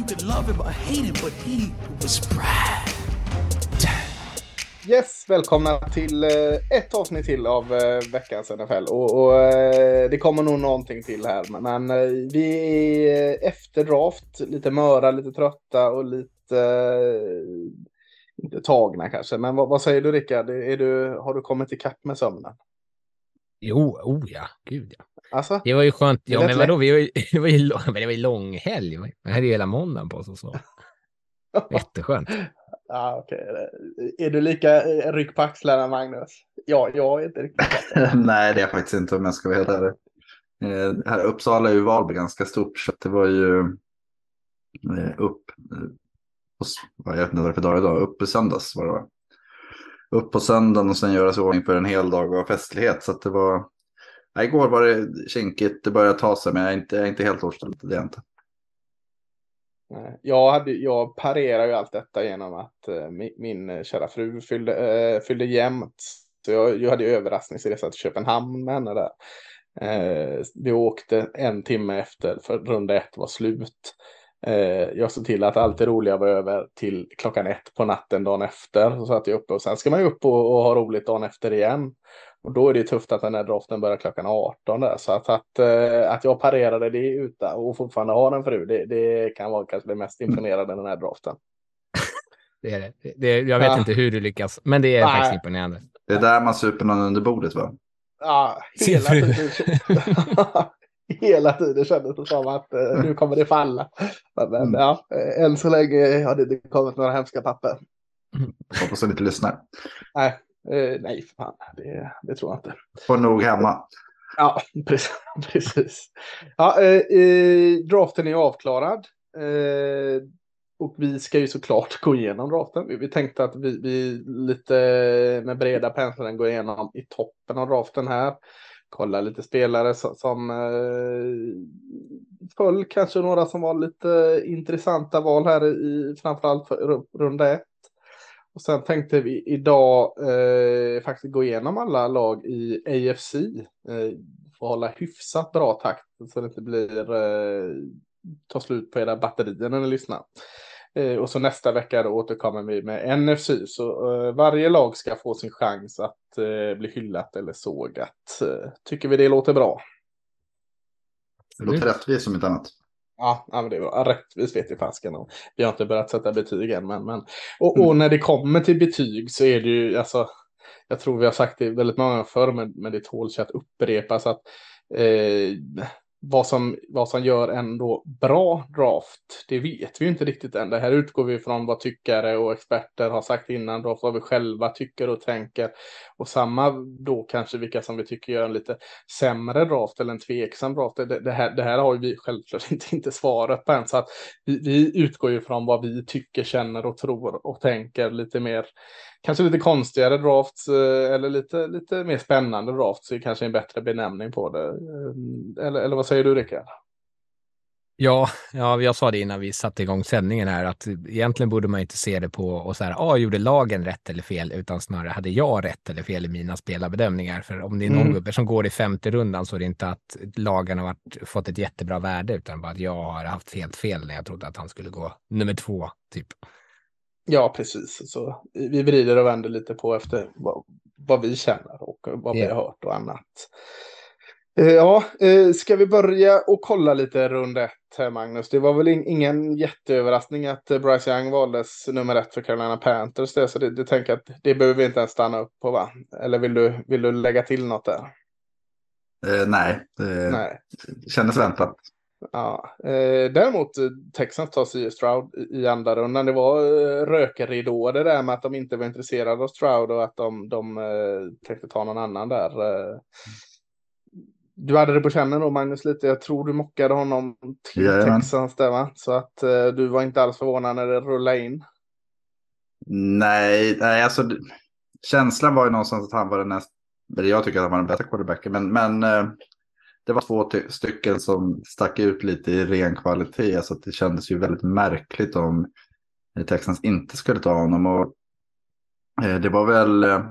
You could love him or hate him, but he was Brad. Yes, välkomna till eh, ett avsnitt till av eh, veckans NFL. Och, och eh, det kommer nog någonting till här. Men, vi är efter draft, lite möra, lite trötta och lite... inte tagna kanske. Men vad, vad säger du Rickard? Är du, har du kommit ikapp med sömnen? Jo, oh ja, gud ja. Alltså? Det var ju skönt. Ja, men vadå, vi var ju, det var ju, lång, men det var ju långhelg. Vi hade ju hela måndagen på oss och så. Jätteskönt. Ja, okej. Är du lika eh, ryck på axlarna Magnus? Ja, jag är inte riktigt. Nej, det är jag faktiskt inte om jag ska vara helt ärlig. Eh, här Uppsala är ju Valby ganska stort så det var ju eh, upp, på, s- jag vet inte vad det är för dag idag, upp i söndags var det va? Upp på söndagen och sen göra sig i ordning för en hel dag av festlighet. Så att det var, nej, igår var det kinkigt, det började ta sig men jag är inte, jag är inte helt återställd, det är jag inte. Jag, hade, jag parerar ju allt detta genom att eh, min, min kära fru fyllde, eh, fyllde jämnt. Så jag, jag hade ju överraskningsresa till Köpenhamn med henne där. Eh, vi åkte en timme efter för runda ett var slut. Eh, jag såg till att allt det roliga var över till klockan ett på natten dagen efter. Så satt jag uppe och sen ska man ju upp och, och ha roligt dagen efter igen. Och då är det tufft att den här draften börjar klockan 18 där. Så att, att, eh, att jag parerade det utan och fortfarande har en fru, det, det kan vara kanske det mest imponerande den här draften. Det är det. det jag vet Ja. inte hur du lyckas, men det är Nej. faktiskt imponerande. Det är där man super någon under bordet va? Ja, hela tiden, hela tiden kändes det som att eh, nu kommer det falla. Men, men Mm. ja, eh, än så länge har det inte kommit några hemska papper. Hoppas att inte lyssnar. Nej, eh, nej för fan, det, det tror jag inte. Får nog hemma. Ja, precis. Ja, eh, eh, draften är avklarad. Eh, och vi ska ju såklart gå igenom draften. Vi, vi tänkte att vi, vi lite med breda penseln går igenom i toppen av draften här. Kolla lite spelare som, som eh, föll, kanske några som var lite intressanta val här i framförallt för ru- runda ett. Och sen tänkte vi idag eh, faktiskt gå igenom alla lag i AFC. Eh, få hålla hyfsat bra takt så det inte blir eh, ta slut på era batterier när ni lyssnar. Eh, och så nästa vecka då återkommer vi med NFC. Så eh, varje lag ska få sin chans att eh, bli hyllat eller sågat. Eh, tycker vi det låter bra? Det låter rättvist som inte annat. Ja, men det var rättvist vet vi fasken om. Vi har inte börjat sätta betyg än, men, men och, och när det kommer till betyg så är det ju alltså. Jag tror vi har sagt det väldigt många gånger förr, men, men det sig att upprepas att eh, vad som vad som gör en då bra draft. Det vet vi ju inte riktigt än. Det här utgår vi från vad tyckare och experter har sagt innan draft, vad vi själva tycker och tänker och samma då kanske vilka som vi tycker gör en lite sämre draft eller en tveksam draft. Det, det, här, det här har ju vi självklart inte, inte svaret på än. Så att vi, vi utgår ju från vad vi tycker, känner och tror och tänker lite mer. Kanske lite konstigare drafts eh, eller lite, lite mer spännande drafts är kanske en bättre benämning på det. Eh, Eller, eller vad säger du Rickard? Ja, ja, jag sa det innan vi satte igång sändningen här att egentligen borde man inte se det på och så här, ah, gjorde lagen rätt eller fel, utan snarare hade jag rätt eller fel i mina spelarbedömningar. För om det är någon Mm. gubbe som går i femte rundan så är det inte att lagen har varit, fått ett jättebra värde, utan bara att jag har haft helt fel när jag trodde att han skulle gå nummer två, typ. Ja, precis. Så vi vrider och vänder lite på efter vad, vad vi känner och vad vi Ja. har hört och annat. Eh, Ja, eh, ska vi börja och kolla lite rund ett här, Magnus? Det var väl in- ingen jätteöverraskning att eh, Bryce Young valdes nummer ett för Carolina Panthers. Det, så det, det tänker att det behöver vi inte ens stanna upp på, va? Eller vill du, vill du lägga till något där? Eh, nej, det Nej. kändes väntat. Ja, eh, däremot eh, Texans tar C.J. Stroud i, andra rundan. Det var eh, rökridåer det där med att de inte var intresserade av Stroud och att de, de eh, tänkte ta någon annan där. Eh, du hade det på kännen då Magnus lite. Jag tror du mockade honom till Jajamän. Texans där va? Så att du var inte alls förvånad när det rullade in. Nej, nej alltså känslan var ju någonstans att han var den näst, eller jag tycker att han var den bästa quarterbacken, men, men det var två ty- stycken som stack ut lite i ren kvalitet, så det kändes ju väldigt märkligt om eh, Texans inte skulle ta honom. Och, eh, det var väl, eh,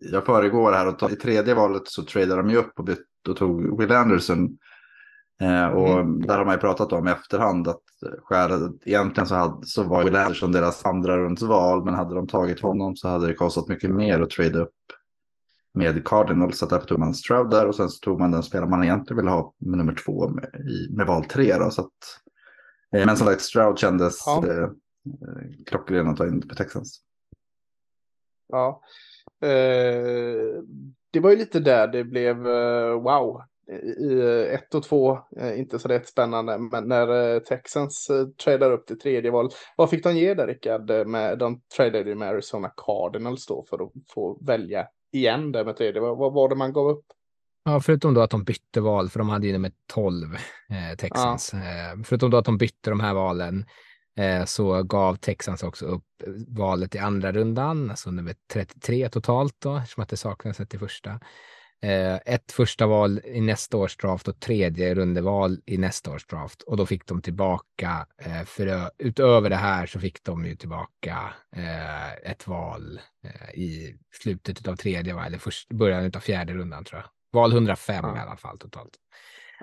jag föregår här och ta, i tredje valet så tradade de ju upp och, bytt, och tog Will Anderson. Och där har man ju pratat om i efterhand att skälet, egentligen så, hade, så var Will Anderson deras andra rundsval, men hade de tagit honom så hade det kostat mycket mer att trade upp med Cardinals. Så därför tog man Stroud där och sen så tog man den spelare man egentligen ville ha med nummer två med, i, med val tre. Då, så att, eh, men som sagt, Stroud kändes Ja. eh, eh, klockren att ta in på Texans. Ja. Eh, det var ju lite där det blev eh, wow. I eh, ett och två, eh, inte så rätt spännande, men när Texans tradar upp till tredje val. Vad fick de ge där Rickard? Med, de tradade ju med Arizona Cardinals då för att få välja igen där med tredje. Vad, var det man gav upp? Ja, förutom då att de bytte val, för de hade ju nummer 12, eh, Texans. Eh, förutom då att de bytte de här valen eh, så gav Texans också upp valet i andra rundan, alltså nummer 33 totalt då, eftersom att det saknas ett i första. Eh, ett första val i nästa års draft och tredje rundeval i nästa års draft. Och då fick de tillbaka, eh, för utöver det här så fick de ju tillbaka eh, ett val i slutet av tredje, va? eller först, början av fjärde rundan tror jag. Val 105 Ja. i alla fall totalt.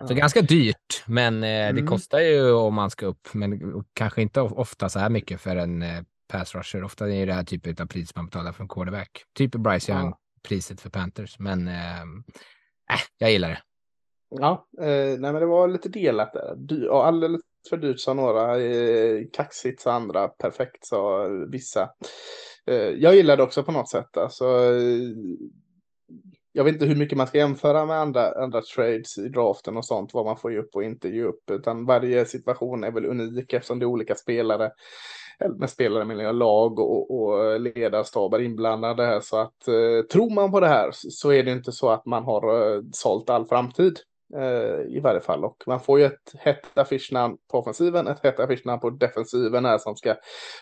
Så Ja. ganska dyrt, men det Mm. kostar ju om man ska upp, men kanske inte of- ofta så här mycket för en pass rusher. Ofta är det här typen av pris man betalar för en quarterback. Typ Bryce Young, Ja priset för Panthers, men eh, äh, jag gillar det. Ja, eh, nej men det var lite delat där. Dy alldeles för dyrt sa några, eh, kaxigt sa andra, perfekt sa vissa. Eh, jag gillar det också på något sätt. Alltså, eh, jag vet inte hur mycket man ska jämföra med andra, andra trades i draften och sånt, vad man får ge upp och inte ge upp, utan varje situation är väl unik eftersom det är olika spelare, med spelare miljö, lag och, och ledarstaber inblandade här, så att eh, tror man på det här så- så är det inte så att man har eh, sålt all framtid eh, i varje fall. Och man får ju ett hett affischnamn på offensiven, ett hett affischnamn på defensiven här som ska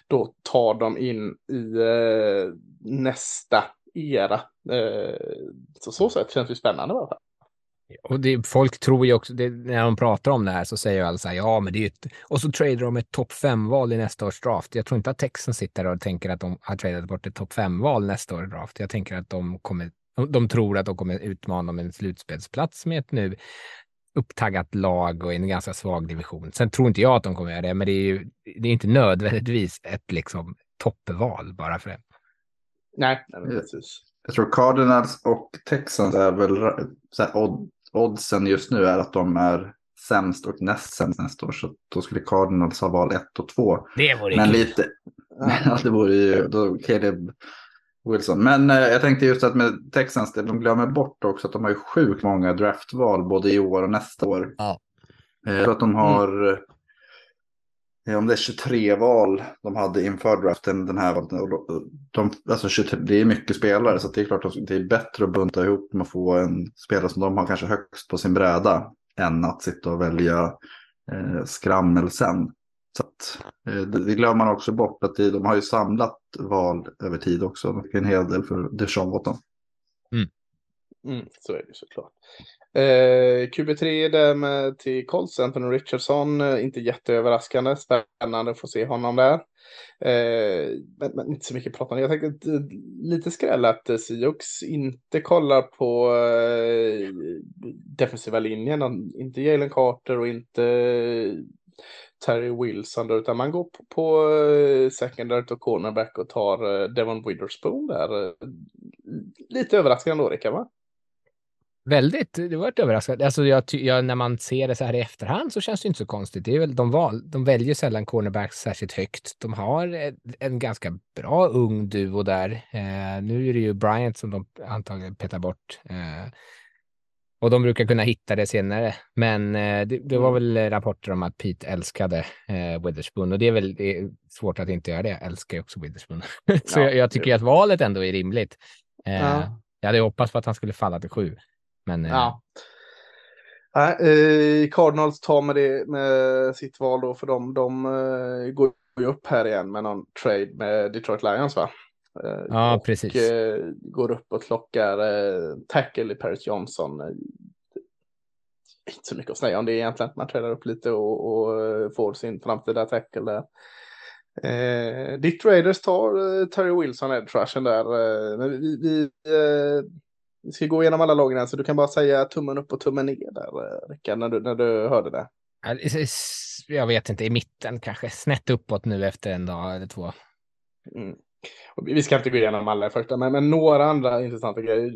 då ta dem in i eh, nästa era. Eh, så så sätt känns det spännande i alla fall. Och det, folk tror ju också, det, när de pratar om det här så säger ju alla så här, ja men det är ju ett, och så tradar de ett topp 5-val i nästa års draft. Jag tror inte att Texans sitter och tänker att de har tradat bort ett topp 5-val nästa års draft. Jag tänker att de kommer, de- tror att de kommer utmana om en slutspelsplats med ett nu upptaggat lag och en ganska svag division. Sen tror inte jag att de kommer göra det, men det är ju det är inte nödvändigtvis ett liksom toppval bara för det. Nej, precis. Jag tror Cardinals och Texans är väl så här, odd, oddsen just nu är att de är sämst och näst sämst nästa år. Så då skulle Cardinals ha val 1 och 2. Det vore Men kul. lite, ja, det vore ju då Caleb Wilson. Men eh, jag tänkte just att med Texans, det- de glömmer bort också att de har ju sjukt många draftval både i år och nästa år. Ja. Eh, Jag tror att de har, eh, Eh, om det är 23 val de hade inför draften den här. de- alltså 23, det är mycket spelare så det är klart att det är bättre att bunta ihop med att få en spelare som de har kanske högst på sin bräda än att sitta och välja eh, skrammel sen. Så att, eh, det, det glömmer man också bort att de har ju samlat val över tid också. En hel del för Deshaun Watton. Mm, Mm, så är det såklart. Eh, QB3 där med till Colts, Anthony Richardson, eh, inte jätteöverraskande, spännande att få se honom där. Eh, men, men inte så mycket pratande. Jag tänkte att, lite skräll att eh, Siox inte kollar på eh, defensiva linjen, inte Jalen Carter och inte eh, Terry Wilson, då, utan man går på, på secondary och cornerback och tar Devon Witherspoon där. Lite överraskande då, Rickard, va? Väldigt, det var ett överraskande. Alltså jag, jag, när man ser det så här i efterhand så känns det inte så konstigt. Det är väl, de, val, de väljer sällan cornerbacks särskilt högt. De har en, en ganska bra ung duo där. Eh, nu är det ju Bryant som de antagligen petar bort. Eh, och de brukar kunna hitta det senare. Men eh, det, det var väl rapporter om att Pete älskade eh, Witherspoon och det är väl det är svårt att inte göra det. Jag älskar ju också Witherspoon. så Ja, jag, jag tycker ju att valet ändå är rimligt. Eh, Ja. Jag hade hoppats på att han skulle falla till sju. Men eh, Ja. Nej, eh, Cardinals tar med, det, med sitt val då för dem. De eh, går ju upp här igen med någon trade med Detroit Lions va? Ja, och, precis. går upp och klockar eh, tackle i Paris Johnson. Inte så mycket att säga om det egentligen. Man tränar upp lite och, och får sin framtida tackle där. Eh, Dick Raiders tar eh, Terry Wilson edge rushen där. Eh, vi, vi, eh, vi ska gå igenom alla lagen här så du kan bara säga tummen upp och tummen ner där eh, Rickard när du, när du hörde det. Jag vet inte, i mitten kanske. Snett uppåt nu efter en dag eller två. Mm. Vi ska inte gå igenom alla i första, men, men några andra intressanta grejer.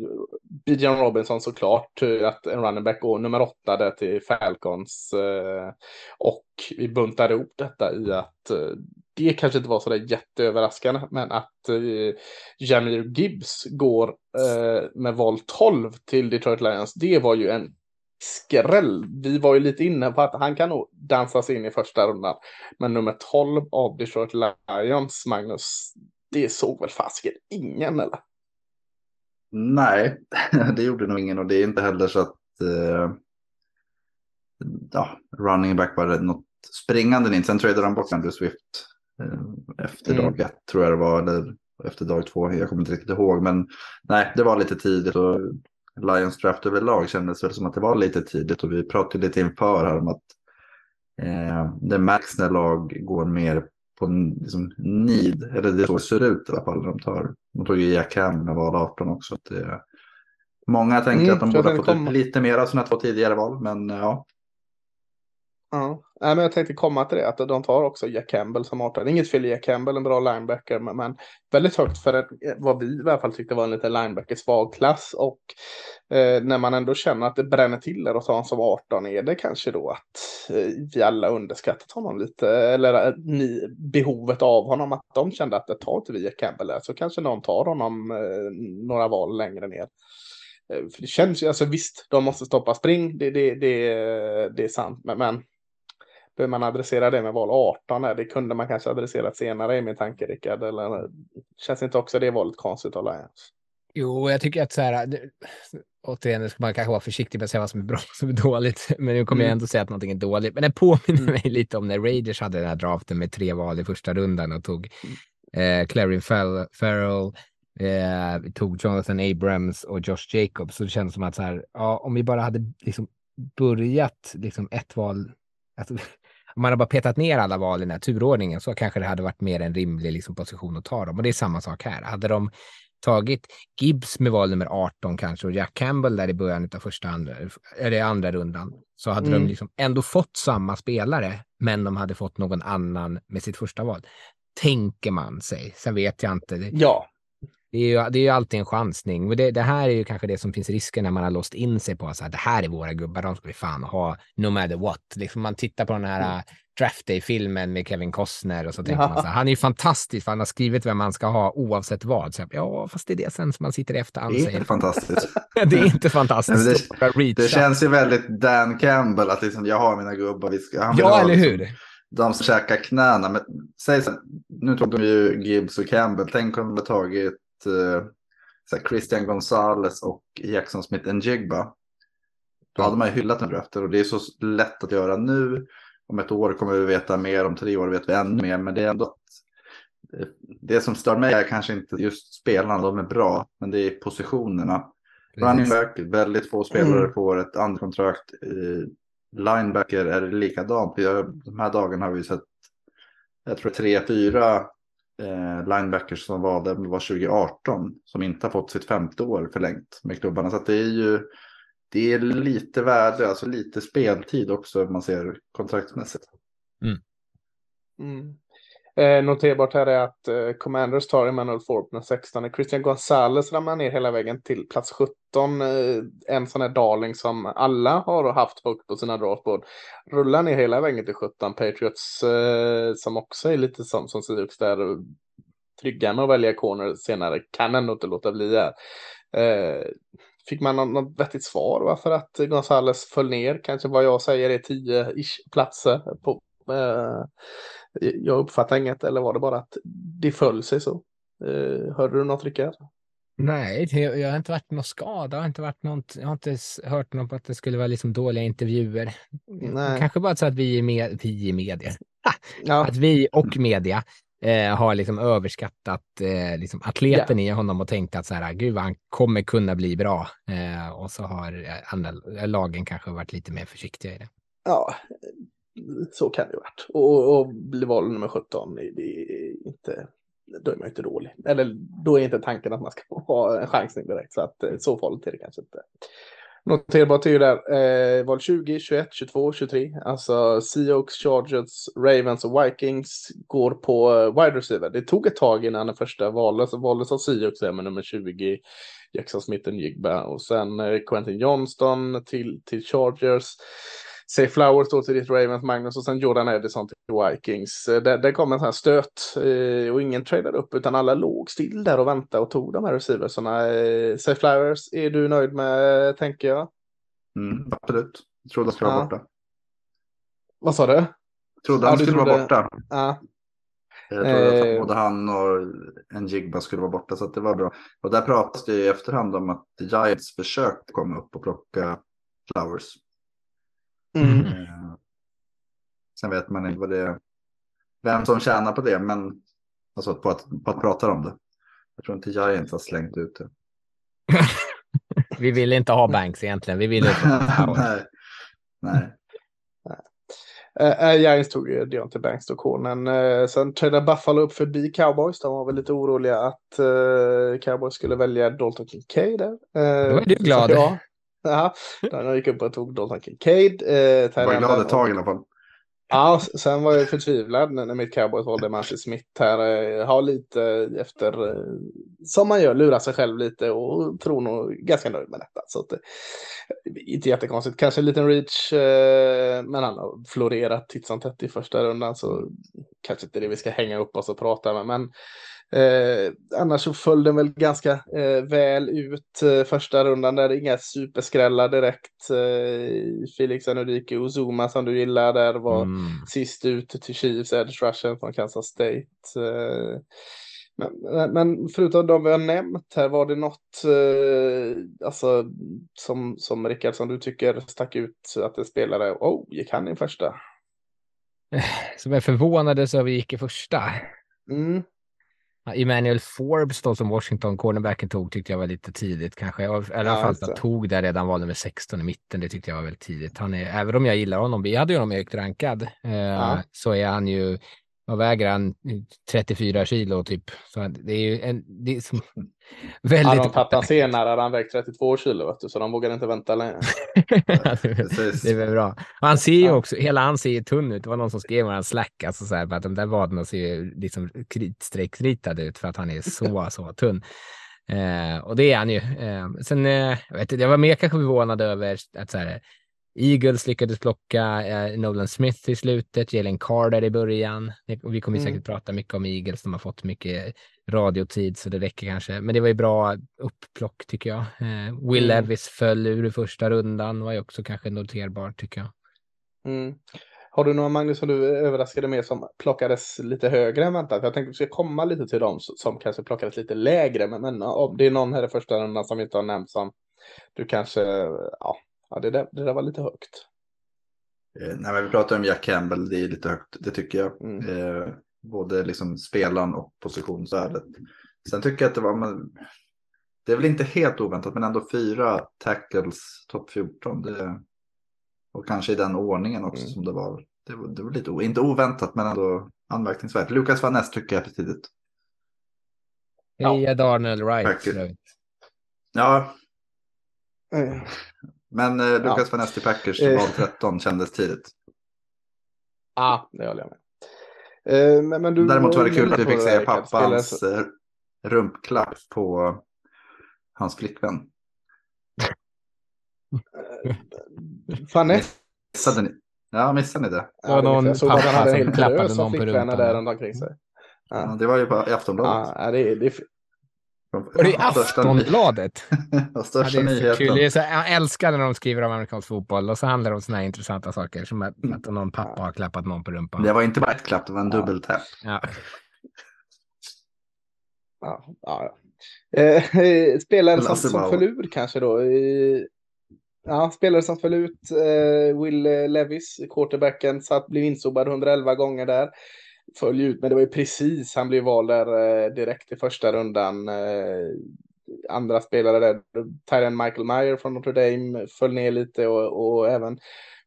Bijan Robinson såklart, eh, att en running back går nummer åtta där till Falcons. Eh, och vi buntar ihop detta i att det kanske inte var så där jätteöverraskande, men att eh, Jamir Gibbs går eh, med val 12 till Detroit Lions, det var ju en skräll. Vi var ju lite inne på att han kan nog dansas in i första rundan. Men nummer 12 av Detroit Lions, Magnus, det såg väl fasiken ingen eller? Nej, det gjorde nog ingen och det är inte heller så att eh, ja, running back var det något springande in. Sen tradade de bort Andrew Swift efter Mm. dag ett tror jag det var, eller efter dag två, jag kommer inte riktigt ihåg. Men nej, det var lite tidigt och Lions draft överlag kändes väl som att det var lite tidigt och vi pratade lite inför här om att eh, det märks när lag går mer på liksom, need, eller det så ser ut i alla fall. De, tar, de tog ju Jack Ham när val 18 också. Det, många tänker Mm, att de borde ha fått ut lite mer av sina två tidigare val, men ja. Ja, Nej, men jag tänkte komma till det, att de tar också Jack Campbell som 18. Inget fel i Jack Campbell, en bra linebacker, men, men väldigt högt för en, vad vi i alla fall tyckte var en liten linebacker-svag klass. Och eh, när man ändå känner att det bränner till där och tar honom som 18 är det kanske då att eh, vi alla underskattat honom lite, eller eh, ni, behovet av honom, att de kände att det tar inte vi Jack Campbell där, så kanske någon tar honom eh, några val längre ner. Eh, för det känns ju, alltså visst, de måste stoppa spring, det, det, det, det är sant, men, men Behöver man adressera det med val 18? Nej, det kunde man kanske adressera senare i min tanke, Rickard. Eller känns inte också det valet konstigt av Lions? Jo, jag tycker att så här, det- återigen, nu ska man kanske vara försiktig med att säga vad som är bra och som är dåligt, men nu kommer jag Mm. ändå säga att någonting är dåligt. Men det påminner Mm. mig lite om när Raiders hade den här draften med tre val i första rundan och tog eh, Clarin Farrell, eh, tog Jonathan Abrams och Josh Jacobs. Så det kändes som att så här, ja, om vi bara hade liksom börjat liksom ett val, alltså, man hade bara petat ner alla val i den här turordningen så kanske det hade varit mer en rimlig liksom, position att ta dem. Och det är samma sak här. Hade de tagit Gibbs med val nummer 18 kanske och Jack Campbell där i början av första andra, eller andra rundan så hade Mm. de liksom ändå fått samma spelare men de hade fått någon annan med sitt första val. Tänker man sig. Sen vet jag inte. Ja, det är ju, det är ju alltid en chansning. Men det, det här är ju kanske det som finns risken när man har låst in sig på att det här är våra gubbar, de ska vi fan ha no matter what. Liksom man tittar på den här mm. Draft Day-filmen med Kevin Costner och så tänker Ja. man så här, han är ju fantastisk för han har skrivit vem man ska ha oavsett vad. Så, ja, fast det är det sen som man sitter i efterhand Det är säger. fantastiskt. det är inte fantastiskt. Reacha. Det känns ju väldigt Dan Campbell att liksom, jag har mina gubbar. Vi ska, han Ja, eller liksom, hur? De som käkar knäna. Men säg så, nu tog de ju Gibbs och Campbell. Tänk om de hade tagit så här, Christian Gonzalez och Jackson Smith Njigba. Då hade man ju hyllat den draften och det är så lätt att göra nu. Om ett år kommer vi veta mer, om tre år vet vi ännu mer. Men det är ändå att, eh, det som stör mig är kanske inte just spelarna, de är bra, men det är positionerna. Running back, väldigt få spelare Mm. får ett andra kontrakt. Eh, Linebacker är det likadant. Vi har, de här dagarna har vi sett, jag tror tre, fyra eh, linebackers som var där var 2018 som inte har fått sitt femte år förlängt med klubbarna. Så att det är ju det är lite värde, alltså lite speltid också om man ser kontraktsmässigt. Mm. Eh, noterbart här är att eh, Commanders tar Emanuel Forbes 16. Christian Gonzalez ramlar ner hela vägen till plats 17. Eh, en sån här darling som alla har haft högt på sina draftboard. Rullar ner hela vägen till 17. Patriots eh, som också är lite som, som Sirius där trygga med att välja corner senare kan ändå inte låta bli här. Eh, fick man något, något vettigt svar varför att Gonzales föll ner? Kanske vad jag säger är 10-ish platser på eh, jag uppfattar inget eller var det bara att det föll sig så? Eh, hörde du något Rickard? Nej, det, jag har inte varit någon skada, jag har inte varit något, jag har inte hört något att det skulle vara liksom dåliga intervjuer. Nej. Kanske bara så att vi i, med, vi i media, Ja, att vi och media eh, har liksom överskattat eh, liksom atleten i honom och tänkt att så här, gud vad han kommer kunna bli bra. Eh, och så har eh, andra lagen kanske varit lite mer försiktiga i det. ja, så kan det ju varit. Och, och bli vald nummer 17, det är inte, då är man ju inte dålig. Eller då är inte tanken att man ska ha en chansning direkt, så att eh, så farligt är det kanske inte. Noterbart är ju där, eh, val 20, 21, 22, 23. Alltså Seahawks, Chargers, Ravens och Vikings går på eh, wide receiver. Det tog ett tag innan den första valdes. Valdes av Seahawks där med nummer 20, Jackson Smith och Jigba. Och sen eh, Quentin Johnston till, till Chargers. Say Flowers då till ditt Ravens, Magnus och sen Jordan Edison till Vikings. Eh, Där, där kom en sån här stöt eh, och ingen tradade upp utan alla låg still där och väntade och tog de här receiversarna. Eh, Say Flowers, är du nöjd med, tänker jag? Mm, absolut. Jag trodde han skulle vara Ja. borta. Vad sa du? Jag trodde Ja, han du skulle vara trodde- borta. Ja, Jag trodde att både han och en Jigba skulle vara borta, så att det var bra. Och där pratas det i efterhand om att Giants försökte komma upp och plocka Flowers. Mm. Eh, Sen vet man inte vad det är, vem som tjänar på det, men alltså på att, på att prata om det. Jag tror inte Giants har slängt ut det. Vi ville inte ha Banks egentligen, vi ville nej. nej. Eh, äh, Giants tog ju Deontay Banks då konen. Uh, sen trädde Buffalo upp förbi Cowboys. De var väl lite oroliga att eh, Cowboys skulle välja Dalton Kincaid där. Uh, Då är du glad. Ja. Ja, de gick upp och tog Dalton Kincaid. Jag var glad ett tag i alla fall. Ja, sen var jag förtvivlad när när mitt Cowboys valde Manchester Smith här. eh, Har lite efter, eh, som man gör, lurar sig själv lite och tror nog ganska nöjd med detta. Så att, eh, inte jättekonstigt, kanske en liten reach, eh, men han har florerat titt som tätt i första rundan så kanske inte det vi ska hänga upp oss och prata med. Men eh, annars så föll den väl ganska eh, väl ut eh, första rundan där, inga superskrällar direkt. Eh, Felix Enrique och Zuma som du gillar där var Mm. sist ut till Chiefs, Edge Rushen från Kansas State. Eh, Men, men förutom de vi har nämnt här, var det något eh, alltså, som, som Rickard, som du tycker stack ut att en spelare, oh, gick han i första? Som är förvånade så vi gick i första. Mm. Ja, Emmanuel Forbes då som Washington cornerbacken tog tyckte jag var lite tidigt kanske. Eller i alla fall han tog där redan var nummer 16 i mitten. Det tyckte jag var väldigt tidigt. Han är, även om jag gillar honom, vi hade ju honom högt rankad, eh, Ja. så är han ju, vad väger han? 34 kilo typ. Så det är ju en, det är som, Hade väldigt. de tagit senare hade han vägt 32 kilo, vet du, så de vågade inte vänta längre. Det, är- väl bra. Och han ser ju Ja. också, hela han ser ju tunn ut. Det var någon som skrev han slack, alltså så här, för att de där vaderna ser ju liksom kritstrecksritade ut för att han är så, så tunn. Eh, och det är han ju. Eh, sen, eh, jag, vet, inte, jag var mer kanske förvånad över att så här, Eagles lyckades plocka eh, Nolan Smith i slutet, Jalen Carter i början. Vi kommer Mm. säkert prata mycket om Eagles, de har fått mycket radiotid så det räcker kanske. Men det var ju bra upplock tycker jag. Eh, Will Mm. Levis föll ur i första rundan, var ju också kanske noterbart tycker jag. Mm. Har du några Magnus som du överraskade med som plockades lite högre än väntat? Jag tänkte att vi ska komma lite till dem som- kanske plockades lite lägre. Men, men om det är någon här i första rundan som inte har nämnt som du kanske, ja, ja det, där, det där var lite högt. Eh, Nej, men vi pratar om Jack Campbell, det är lite högt, det tycker jag. Mm. Eh, både liksom spelaren och positionsvärdet. Sen tycker jag att det var, men, det är väl inte helt oväntat, men ändå fyra tackles topp 14. Det, och kanske i den ordningen också Mm. som det var. Det var, det var lite, inte oväntat, men ändå anmärkningsvärt. Lukas Van Ness tycker jag för tidigt. Ja. Heja Darnell Wright. Ja, men eh, Lukas Ja. Van Ness Packers Eh. val 13 kändes tidigt. Ja, det håller jag med. Eh, men, men du Däremot var det kul att vi fick se pappans eh, rumpklapp på hans flickvän. Fanny? Missade ni? Ja, missade ni det? Det var någon jag såg att han hade en klappade någon på rumpan. där runt omkring sig. Ja, Ja, det var ju på Aftonbladet. ja det, är- det, Var det i Största Aftonbladet? Ja, det är så nyheten. kul. Det är så, jag älskar när de skriver om amerikansk fotboll och så handlar det om såna här intressanta saker som att, Mm. att någon pappa har klappat någon på rumpan. Det var inte bara ett klapp, det var en Ja. dubbeltäpp. Ja. ja, ja. Eh, spelare som, som föll ur kanske då. Eh, ja, spelare som föll ut. Eh, Will Levis, quarterbacken, satt, blev insobad 111 gånger där. Föll ut, men det var ju precis, han blev vald där eh, direkt i första rundan. Eh, andra spelare där, Tyrion Michael Meyer från Notre Dame föll ner lite och, och även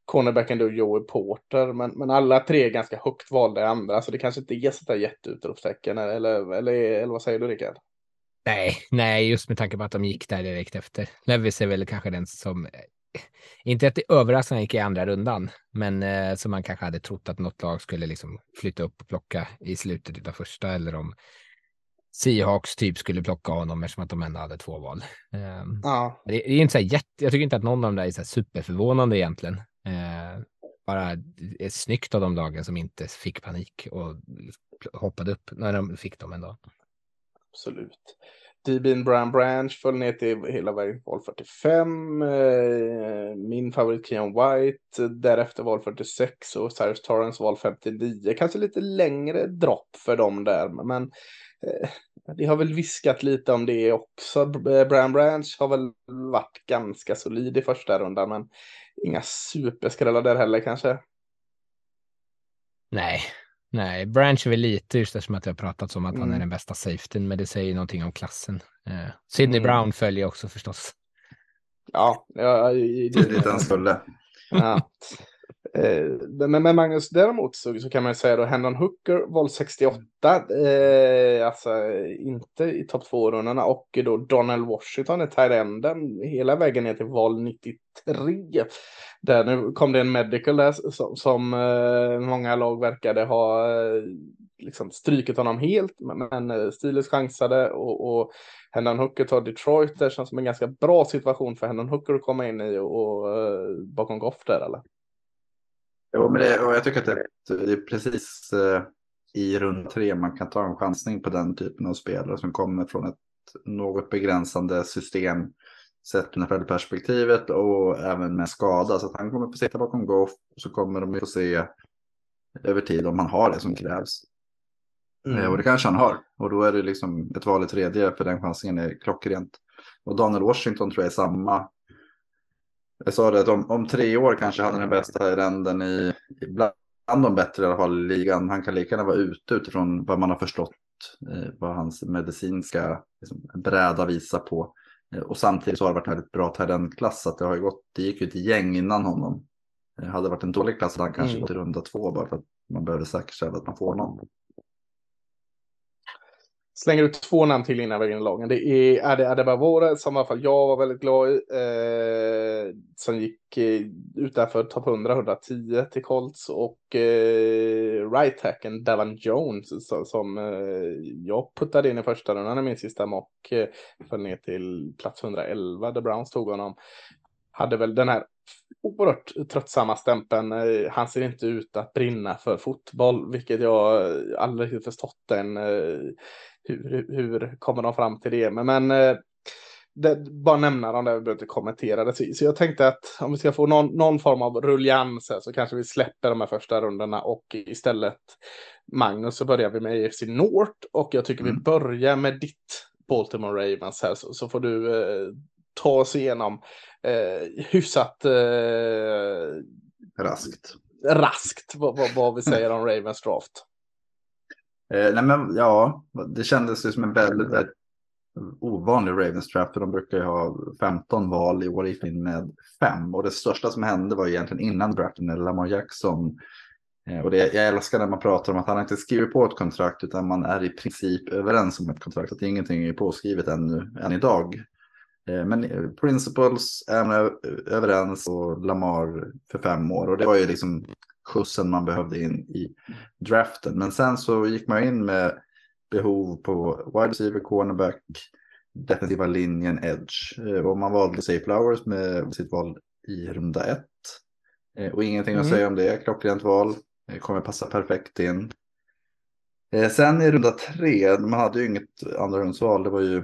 cornerbacken då Joey Porter. Men, men alla tre är ganska högt valda i andra, så det kanske inte är sådär jätteutropstecken. Eller, eller, eller vad säger du Rickard? Nej, nej, just med tanke på att de gick där direkt efter. Levis är väl kanske den som, inte att det överraskande gick i andra rundan, men eh, som man kanske hade trott att något lag skulle liksom flytta upp och plocka i slutet av första eller om Seahawks typ skulle plocka honom eftersom att de ändå hade två val. Um, Ja, det, det är inte så jätte, jag tycker inte att någon av de där är så superförvånande egentligen. Eh, bara är snyggt av de lagen som inte fick panik och hoppade upp när de fick dem ändå. absolut. Dbin Brian Branch föll ner till hela vägen val 45. Eh, min favorit Keon White, eh, därefter val 46 och Cyrus Torrance val 59. Kanske lite längre dropp för dem där, men eh, det har väl viskat lite om det också. Brian Branch har väl varit ganska solid i första rundan, men inga superskrällar där heller kanske. Nej, nej, Branch är väl lite just eftersom att jag pratat om att han är Mm. den bästa safetyn, men det säger någonting om klassen. Eh, Sidney Mm. Brown följer också förstås. Ja, ja, Det är dit han skulle. Ja. Eh, Men, men Magnus, däremot så, så kan man ju säga då Hendon Hooker, val 68, eh, alltså inte i topp 2-rundorna och då Donald Washington i Tyrenden hela vägen ner till val 93. Där nu kom det en medical där som, som eh, många lag verkade ha eh, liksom strykit honom helt, men, men eh, Steelers chansade och, och Hendon Hooker tar Detroit, det känns som en ganska bra situation för Hendon Hooker att komma in i och, och eh, bakom Goff där eller? Jo, men det, och jag tycker att det, det är precis eh, i runda tre man kan ta en chansning på den typen av spelare som kommer från ett något begränsande system sett ur perspektivet och även med skada. Så att han kommer att få sitta bakom Goff och så kommer de att få se över tid om han har det som krävs. Eh, Och det kanske han har. Och då är det liksom ett val i tredje för den chansningen är klockrent. Och Daniel Washington tror jag är samma. Jag sa det att om, om tre år kanske han är den bästa ränden i, i bland de bättre i alla fall i ligan. Han kan lika gärna vara ute utifrån vad man har förstått. Eh, vad hans medicinska liksom, bräda visar på. Eh, och samtidigt så har det varit en väldigt bra talentklass. Att det, har ju gått, det gick ju ett gäng innan honom. Eh, hade det varit en dålig klass hade han kanske Mm. gått i runda två bara för att man behöver säkerställa att man får någon. Slänger ut två namn till innan vi går in i lagen. Det är Ade Adebavore som i alla fall jag var väldigt glad i. Eh, som gick eh, utanför topp 100, 110 till Colts. Och eh, right hacken Davan Jones som, som eh, jag puttade in i första rundan i min sista mock. Eh, föll ner till plats 111 där Browns tog honom. Hade väl den här oerhört tröttsamma stämpeln. Eh, han ser inte ut att brinna för fotboll, vilket jag eh, aldrig förstått än. Eh, hur, hur, kommer de fram till det? Men, men eh, det, bara nämna dem där, vi behöver inte kommentera det. Så, jag tänkte att om vi ska få någon, någon form av rullians här, så kanske vi släpper de här första rundorna och istället Magnus så börjar vi med AFC North och jag tycker vi Mm. börjar med ditt Baltimore Ravens här så, så får du eh, ta oss igenom eh, hyfsat eh, Raskt. raskt vad, vad, vad vi säger om Ravens draft. Eh, nej men ja, det kändes ju som en väldigt, väldigt ovanlig Ravens draft. För de brukar ju ha 15 val i år gick in med fem. Och det största som hände var ju egentligen innan draften när Lamar Jackson. Eh, och det, jag älskar när man pratar om att han inte skriver på ett kontrakt utan man är i princip överens om ett kontrakt. Att ingenting är påskrivet ännu, än idag. Eh, Men eh, Principles är man överens och Lamar för fem år. Och det var ju liksom skjutsen man behövde in i draften. Men sen så gick man in med behov på wide receiver, cornerback, defensiva linjen, edge. Eh, Och man valde Say Flowers med sitt val i runda ett. Eh, Och ingenting att Mm. säga om det. Klockrent val. Eh, Kommer passa perfekt in. Sen i runda tre, man hade ju inget andra rundsval. Det var ju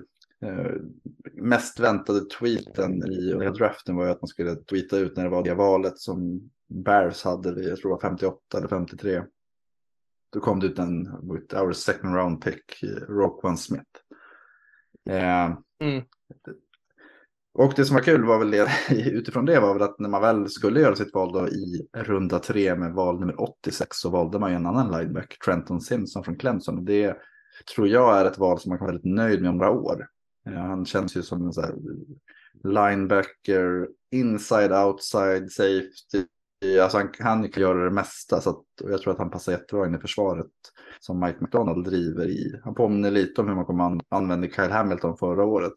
mest väntade tweeten i i draften var ju att man skulle tweeta ut när det var det valet som Bears hade, vid, jag tror det var 58 eller 53. Då kom det ut en, with our second round pick, Roquan Smith. Eh, Mm. Och det som var kul var väl det, utifrån det var väl att när man väl skulle göra sitt val då i runda tre med val nummer 86 så valde man ju en annan lineback, Trenton Simpson från Clemson. Det tror jag är ett val som man kan vara väldigt nöjd med om några år. Eh, Han känns ju som en så här linebacker, inside, outside, safety. Alltså han, han kan göra det mesta. Så att, och jag tror att han passar jättebra in i försvaret som Mike McDonald driver i. Han påminner lite om hur man kommer an, använda Kyle Hamilton förra året.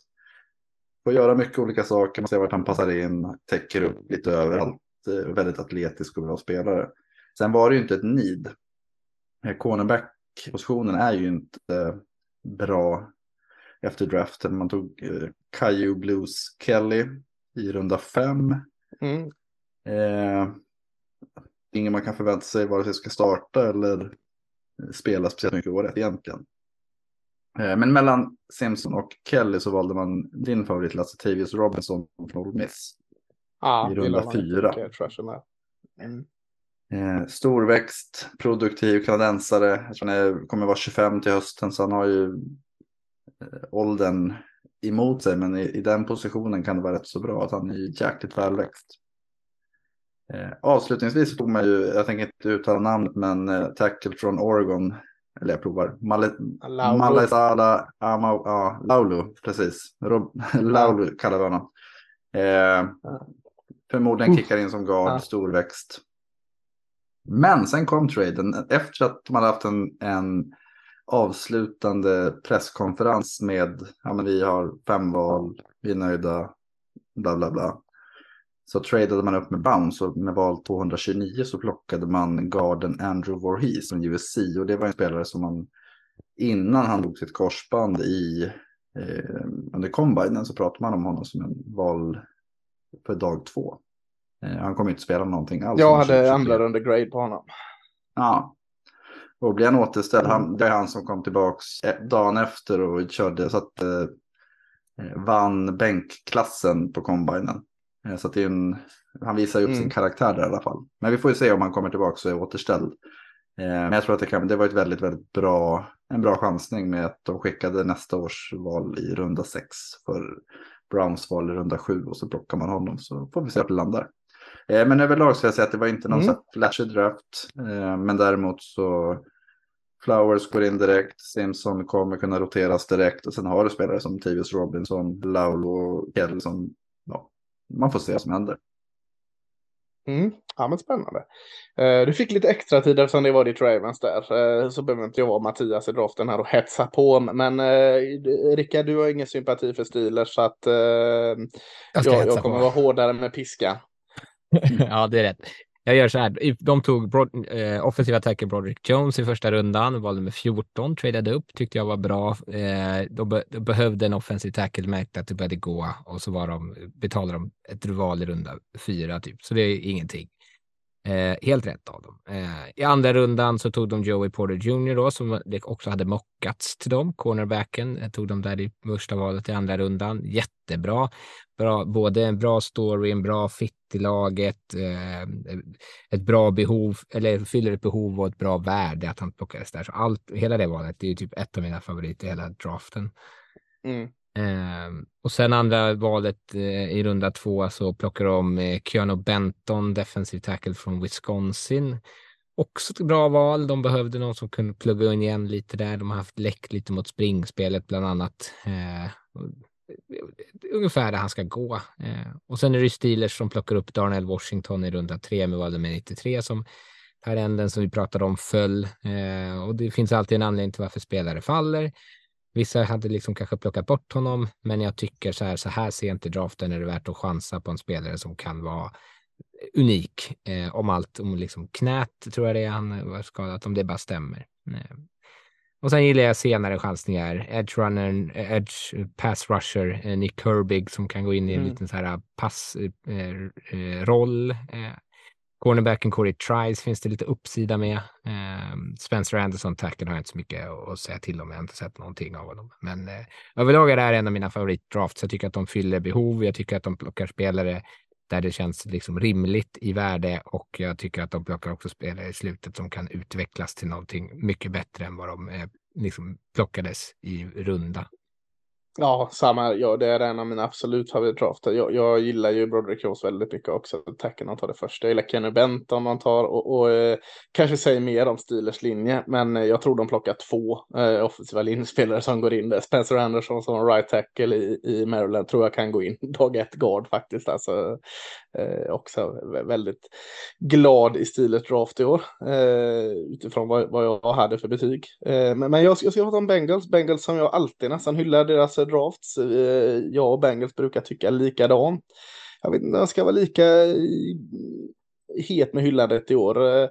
Får göra mycket olika saker, man ser vart han passar in, täcker upp lite överallt. Väldigt atletisk och bra spelare. Sen var det ju inte ett need. Eh, Cornerback-positionen är ju inte bra efter draften. Man tog eh, Caillou Blues Kelly i runda fem. Mm. Eh, ingen man kan förvänta sig vare sig ska starta eller spela speciellt mycket året egentligen. Eh, men mellan Simpson och Kelly så valde man din favorit Lasse Tavius Robinson från Ole Miss. Ja, I runda fyra. Mm. Eh, storväxt, produktiv kanadensare. Jag tror han är- kommer vara 25 till hösten så han har ju eh, åldern emot sig. Men i, i den positionen kan det vara rätt så bra att han är jäkligt välväxt. Eh, avslutningsvis tog man ju, jag tänker inte uttala namnet, men eh, tackle från Oregon. Eller jag provar. Malaisala Ama, ja, Laulu, precis. Rob, Laulu kallar vi honom. Eh, förmodligen kickar in som guard, Ja. storväxt. Men sen kom traden efter att hade haft en, en avslutande presskonferens med, ja men vi har fem val, vi är nöjda, bla bla bla. Så tradade man upp med Bounce och med val 229 så plockade man garden Andrew Voorhees från USC och det var en spelare som man innan han drog sitt korsband i eh, under combinen så pratade man om honom som en val för dag två. Eh, han kommer inte spela någonting alls. Jag hade 2023. andra under grade på honom. Ja. Och blir han återställd, han, det är han som kom tillbaks eh, dagen efter och körde så att eh, vann bänkklassen på combinen. Eh, så att en, han visar ju upp Mm. sin karaktär där i alla fall. Men vi får ju se om han kommer tillbaks och är återställd. Eh, men jag tror att det, kan, det var ett väldigt, väldigt bra, en bra chansning med att de skickade nästa års val i runda sex för Browns val i runda sju och så plockar man honom så får vi se vart det landar. Eh, Men överlag ska jag säga att det var inte någon Mm. så flashig draft. Men däremot så Flowers går in direkt, Simpson kommer kunna roteras direkt och sen har du spelare som Tavius Robinson, Laulu och Kell som, man får se vad som händer. Mm. Ja, men spännande. Eh, du fick lite extra tid eftersom det var ditt Ravens där. Eh, så behöver inte jag vara Mattias i draften här och hetsa på. Men eh, Rickard, du har ingen sympati för Steelers så att Jag jag, jag, kommer på. vara hårdare med piska. ja, det är rätt. Jag gör så här. De tog broad, eh, offensiva attacker Broderick Jones i första rundan, valde med 14, tradeade upp, tyckte jag var bra. Eh, de, be, de behövde en offensiv tackle, märkte att det började gå och så var de, betalade de ett rival i runda fyra typ. Så det är ingenting. Eh, helt rätt av dem. Eh, I andra rundan så tog de Joey Porter Jr. då, som också hade mockats till dem, cornerbacken. Jag tog dem där i första valet i andra rundan. Jättebra. Bra, både en bra story, en bra fit i laget, eh, ett bra behov, eller fyller ett behov och ett bra värde att han plockades där. Så allt, hela det valet, det är ju typ ett av mina favoriter i hela draften. Mm. Eh, och sen andra valet eh, i runda två så plockar de eh, Keanu Benton, defensive tackle från Wisconsin. Också ett bra val. De behövde någon som kunde plugga in igen lite där. De har haft läck lite mot springspelet bland annat. Eh, ungefär där han ska gå. Eh, och sen är det Steelers som plockar upp Darnell Washington i runda tre med valet med 93 som här änden som vi pratade om föll. Eh, och det finns alltid en anledning till varför spelare faller. Vissa hade liksom kanske plockat bort honom, men jag tycker så här, så här sent i draften är det värt att chansa på en spelare som kan vara unik eh, om allt, om liksom knät tror jag det är han var skadat, om det bara stämmer. Eh. Och sen gillar jag senare chansningar, edge runner, edge pass rusher, eh, Nick Herbig som kan gå in i en Mm. liten så här passroll. Eh, roll. eh, Cornerbacken Corey Trice finns det lite uppsida med. Eh, Spencer Anderson, tacken har jag inte så mycket att säga till om. Jag har inte sett någonting av honom. Men eh, överlag är det här en av mina favoritdrafts. Jag tycker att de fyller behov. Jag tycker att de plockar spelare där det känns liksom rimligt i värde och jag tycker att de plockar också spelare i slutet som kan utvecklas till någonting mycket bättre än vad de eh, liksom plockades i runda. Ja, samma. Ja, det är en av mina absolut favoritdrafter. Jag, jag gillar ju Broderick Rose väldigt mycket också. Tacken han tar det första. Jag gillar Kenny Benton han tar och, och eh, kanske säger mer om Steelers linje. Men eh, jag tror de plockar två eh, offensiva linjespelare som går in där. Spencer Anderson som right tackle i, i Maryland tror jag kan gå in dag ett guard faktiskt. Alltså, eh, också väldigt glad i Steelers draft i år. Eh, utifrån vad, vad jag hade för betyg. Eh, men, men jag, jag ska prata om Bengals. Bengals som jag alltid nästan hyllar deras drafts. Jag och Bengals brukar tycka likadant. Jag vet inte, jag ska vara lika het med hyllandet i år. Eh,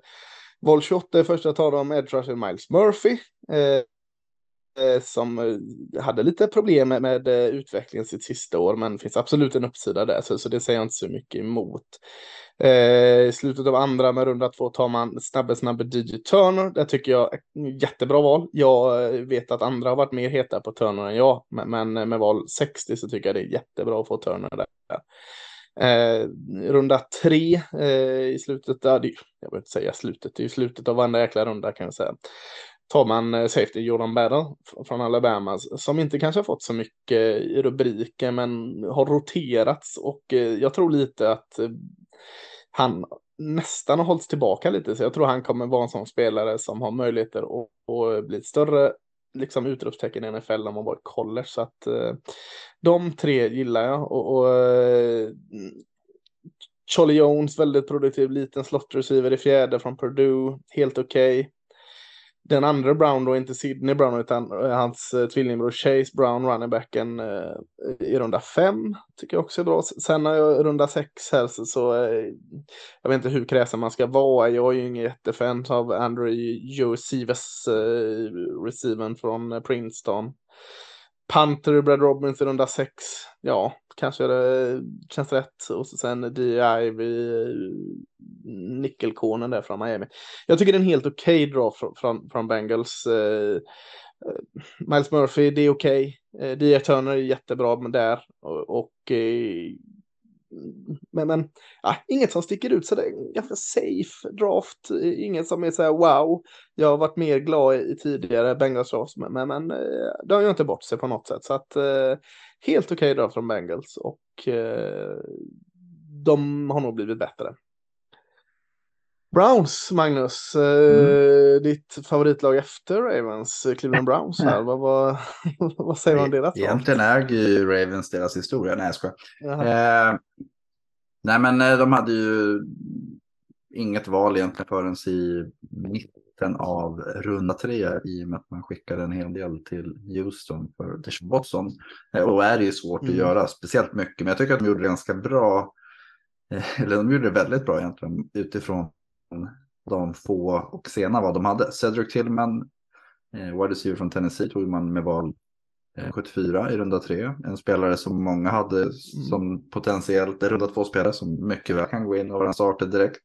Val 28 är första tar de Edge och Miles Murphy. Eh, Eh, som eh, hade lite problem med, eh, utvecklingen sitt sista år, men finns absolut en uppsida där, så, så det säger jag inte så mycket emot. Eh, I slutet av andra med runda två tar man snabbe snabbe DJ Turner. Det tycker jag är jättebra val. Jag vet att andra har varit mer heta på Turner än jag, men med val 60 så tycker jag det är jättebra att få Turner där. Eh, runda tre eh, i slutet, där, jag vill inte säga slutet, det är ju slutet av varenda jäkla runda kan jag säga. Tar man eh, safety Jordan Battle från Alabama som inte kanske har fått så mycket i rubriker men har roterats och eh, jag tror lite att eh, han nästan har hållits tillbaka lite, så jag tror han kommer vara en sån spelare som har möjligheter att, att bli ett större liksom utropstecken i NFL om man var i college. Så att de tre gillar jag. Och, och Charlie Jones, väldigt produktiv, liten slot receiver i fjärde från Purdue, helt okej. Okay den andra Brown då, inte Sidney Brown utan eh, hans eh, tvillingbror Chase Brown, runningbacken eh, i runda fem. Tycker jag också är bra. Sen när jag runda sex här så, så eh, jag vet inte hur kräsen man ska vara. Jag är ju ingen jättefan av Andrew Josivas eh, receiven från eh, Princeton. Panther, Brad Robbins i runda sex. Ja, kanske det känns rätt. Och så sen DI vid nickelkonen där från Miami. Jag tycker det är en helt okej okay draw från, från, från Bengals. Eh, eh, Miles Murphy, det är okej. Okay. Eh, Turner är jättebra där. Och, och eh, men, men ja, inget som sticker ut så det är ganska safe draft. Inget som är så här wow. Jag har varit mer glad i, tidigare Bengals draft, men, men, men eh, det har ju inte bort sig på något sätt. Så att eh, helt okej okay draft från Bengals och eh, de har nog blivit bättre. Browns, Magnus. Eh, mm. ditt favoritlag efter Ravens, Cleveland Browns. Här. vad, vad, vad säger man om deras Egentligen äger ju Ravens deras historia. Nej, jag skojar. Eh, nej, men eh, de hade ju inget val egentligen förrän i mitten av runda tre i och med att man skickade en hel del till Houston för Deshaun Watson. Eh, och är det ju svårt mm. att göra speciellt mycket, men jag tycker att de gjorde det ganska bra. Eller de gjorde det väldigt bra egentligen utifrån de få och sena vad de hade. Cedric Tillman, eh, wide från Tennessee, tog man med val eh, 74 i runda tre. En spelare som många hade mm. som potentiellt runda två-spelare som mycket väl kan gå in och vara en starter direkt.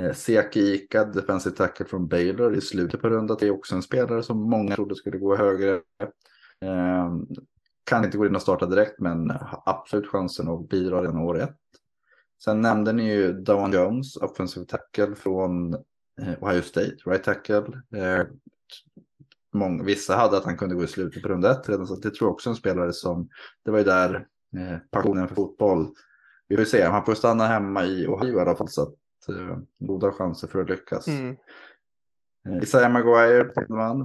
Eh, Seki Ika, defensive tackle från Baylor i slutet på runda tre, också en spelare som många trodde skulle gå högre. Eh, kan inte gå in och starta direkt men absolut chansen att bidra redan år ett. Sen nämnde ni ju Dawan Jones, offensive tackle från eh, Ohio State, right tackle. Eh, många, vissa hade att han kunde gå i slutet på runda ett redan, så det tror jag också en spelare som, det var ju där eh, passionen för fotboll. Vi får se, han får stanna hemma i Ohio i alla fall, så att eh, goda chanser för att lyckas. Mm. Eh, Isaiah Maguire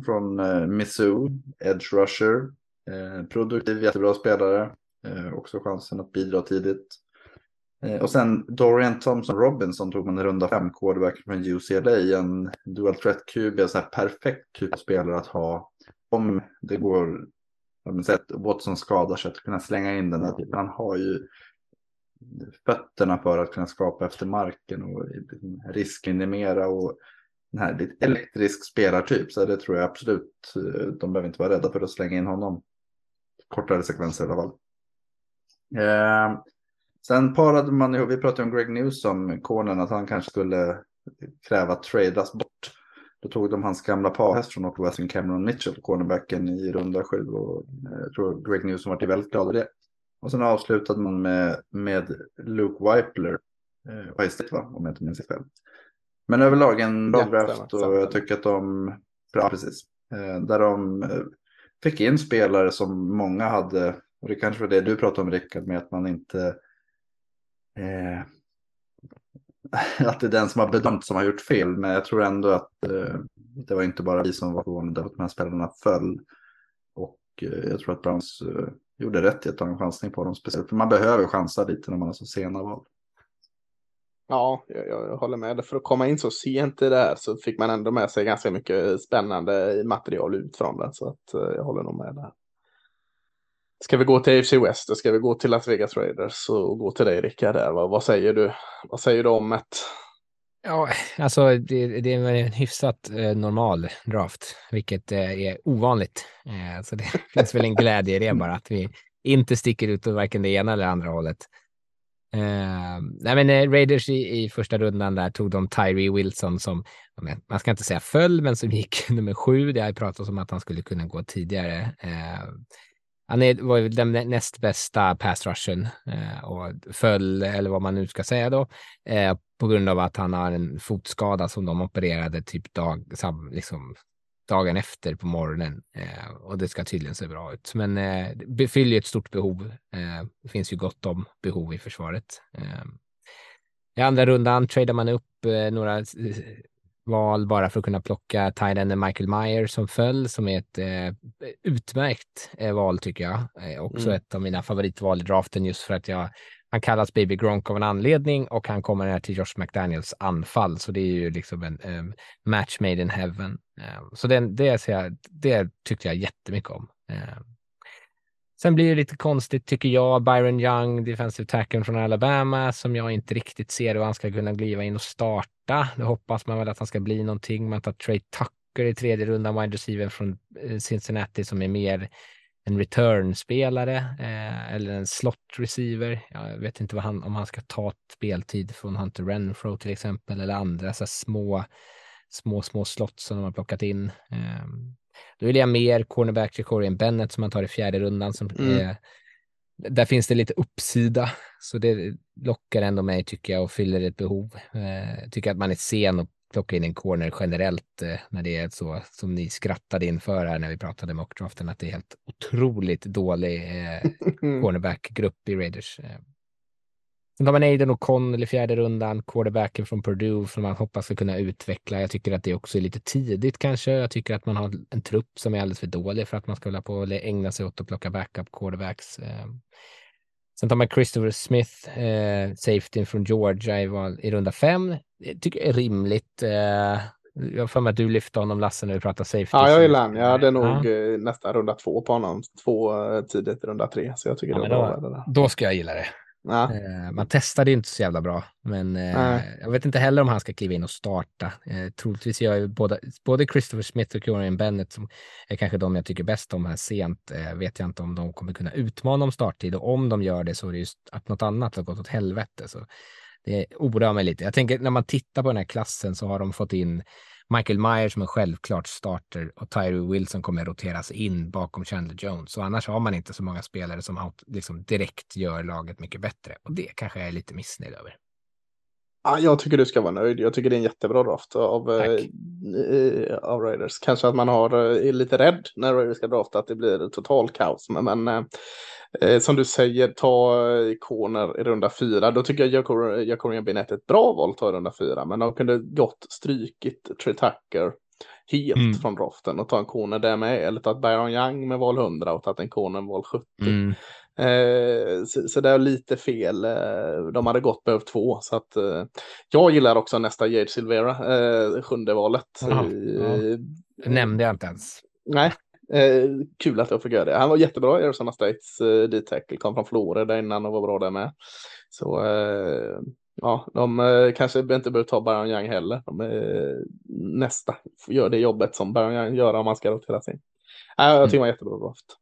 från eh, Missou, Edge Rusher, eh, produktiv, jättebra spelare, också chansen att bidra tidigt. Eh, och sen Dorian Thompson Robinson tog man en runda fem quarterback från UCLA. En dual threat QB, en perfekt typ av spelare att ha. Om det går, om sett Watson skadar sig, att kunna slänga in den där typen. Han har ju fötterna för att kunna skapa efter marken och riskminimera och den här lite elektrisk spelartyp. Så det tror jag absolut, eh, de behöver inte vara rädda för att slänga in honom. Kortare sekvenser i alla fall. Eh, Sen parade man ihop, vi pratade om Greg Newsom, konen, att han kanske skulle kräva tradas bort. Då tog de hans gamla parhäst från Northwestern, Cameron Mitchell, cornerbacken i runda sju. Och eh, jag tror Greg Newsom var väldigt glad över det. Och sen avslutade man med, med Luke Weipler, eh, va? om jag inte minns fel. Men överlag en bra draft och jag tycker att de, ja precis, eh, där de eh, fick in spelare som många hade, och det kanske var det du pratade om Rickard, med att man inte eh, att det är den som har bedömt som har gjort fel. Men jag tror ändå att eh, det var inte bara vi som var förvånade att de här spelarna föll. Och eh, jag tror att Browns eh, gjorde rätt i att ta en chansning på dem. Speciellt för man behöver chansa lite när man har så sena val. Ja, jag, jag håller med. För att komma in så sent i det här så fick man ändå med sig ganska mycket spännande material ut från den, Så att eh, jag håller nog med där. Ska vi gå till AFC West och ska vi gå till Las Vegas Raiders och gå till dig Rickard där. Vad, vad säger du? Vad säger du om ett? Ja, alltså det, det är en hyfsat eh, normal draft, vilket eh, är ovanligt. Eh, så det finns väl en glädje i det bara, att vi inte sticker ut åt varken det ena eller andra hållet. Eh, nej men eh, Raiders i, i första rundan där tog de Tyree Wilson som, man ska inte säga föll, men som gick nummer sju. Det har pratats om att han skulle kunna gå tidigare. Eh, han är, var ju den näst bästa pass rushen eh, och föll, eller vad man nu ska säga då, eh, på grund av att han har en fotskada som de opererade typ dag, sam, liksom, dagen efter på morgonen. Eh, och det ska tydligen se bra ut. Men eh, det fyller ett stort behov. Eh, det finns ju gott om behov i försvaret. Eh, I andra rundan tradar man upp eh, några val bara för att kunna plocka Tidenden Michael Meyer som föll, som är ett eh, utmärkt eh, val tycker jag. Eh, också mm. ett av mina favoritval i draften just för att jag, han kallas Baby Gronk av en anledning och han kommer här till Josh McDaniels anfall, så det är ju liksom en um, match made in heaven. Um, så den, det, jag, det tyckte jag jättemycket om. Um, Sen blir det lite konstigt tycker jag. Byron Young, defensive tackle från Alabama, som jag inte riktigt ser hur han ska kunna kliva in och starta. Då hoppas man väl att han ska bli någonting. Man tar Trey Tucker i tredje rundan, wide receiver från eh, Cincinnati som är mer en return-spelare eh, eller en slot receiver. Jag vet inte han, om han ska ta speltid från Hunter Renfro till exempel eller andra så små, små, små slott som de har plockat in. Eh, då vill jag mer cornerback till Corian Bennett som man tar i fjärde rundan. Som mm. är, där finns det lite uppsida, så det lockar ändå mig tycker jag och fyller ett behov. Eh, tycker att man är sen och plocka in en corner generellt eh, när det är så som ni skrattade inför här när vi pratade med mockdraften att det är helt otroligt dålig eh, cornerback-grupp i Raiders. Sen tar man Aiden och Connell i fjärde rundan, quarterbacken från Purdue som man hoppas ska kunna utveckla. Jag tycker att det också är lite tidigt kanske. Jag tycker att man har en trupp som är alldeles för dålig för att man ska hålla på och ägna sig åt att plocka backup quarterbacks. Eh. Sen tar man Christopher Smith, eh, safety från Georgia i, val, i runda fem. Det tycker jag är rimligt. Eh, jag har för mig att du lyfte honom Lasse när vi pratade safety. Ja, jag gillar han. Jag hade nog ja. Eh, nästan runda två på honom. Två eh, tidigt i runda tre. Så jag tycker ja, det var. Då, då ska jag gilla det. Ja. Eh, man testade inte så jävla bra, men eh, jag vet inte heller om han ska kliva in och starta. Eh, troligtvis gör ju både, både Christopher Smith och Kieran Bennett, som är kanske de jag tycker bäst om här sent, vet jag inte om de kommer kunna utmana om starttid och om de gör det så är det just att något annat har gått åt helvete. Så det oroar mig lite. Jag tänker när man tittar på den här klassen så har de fått in Michael Myers som en självklart starter och Tyree Wilson kommer roteras in bakom Chandler Jones. Och annars har man inte så många spelare som liksom direkt gör laget mycket bättre. Och det kanske jag är lite missnöjd över. Ja, jag tycker du ska vara nöjd. Jag tycker det är en jättebra draft av, eh, av Raiders. Kanske att man har, eh, är lite rädd när Raiders ska drafta att det blir total kaos. Men, men eh, eh som du säger, ta ikoner i runda fyra. Då tycker jag Jacorian Binet är ett bra val att ta i runda fyra. Men de kunde gott strykit Trey Tucker helt mm. från draften och ta en corner där med. Eller ta ett Byron Young med val 100 och tagit en corner med val 70. Mm. Eh, så, så, det är lite fel. Eh, de hade gått behövt två. Så att, eh, jag gillar också nästa Jade Silvera, eh, sjunde valet. Aha, ja. Det nämnde jag inte ens. Nej, eh, kul att jag fick göra det. Han var jättebra i Arizona States eh, D-tackle, kom från Florida innan och var bra där med. Så eh, ja, de eh, kanske inte behöver ta Baron Young heller. De eh, nästa, gör det jobbet som Baron Young gör om man ska rotera sin. Eh, jag tycker mm. det var jättebra draft.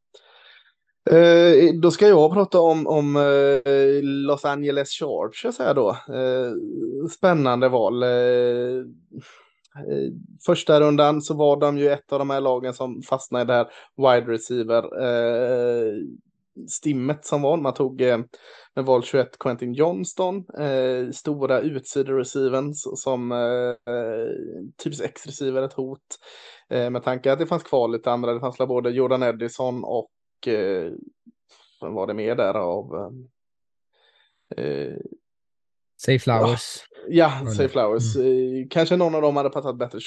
Eh, då ska jag prata om, om eh, Los Angeles Chargers här då. Eh, spännande val. Eh, Eh, första rundan så var de ju ett av de här lagen som fastnade i det här wide receiver. Eh, stimmet som var. Man tog eh, med val 21 Quentin Johnston, eh, stora utsidor-receiven som eh, typiskt X-receiver, ett hot. Eh, med tanke att det fanns kvar lite andra, det fanns både Jordan Edison och eh, vad var det mer där av eh, eh Say Flowers. Ja, ja Say Flowers. Mm. Kanske någon av dem hade passat bättre,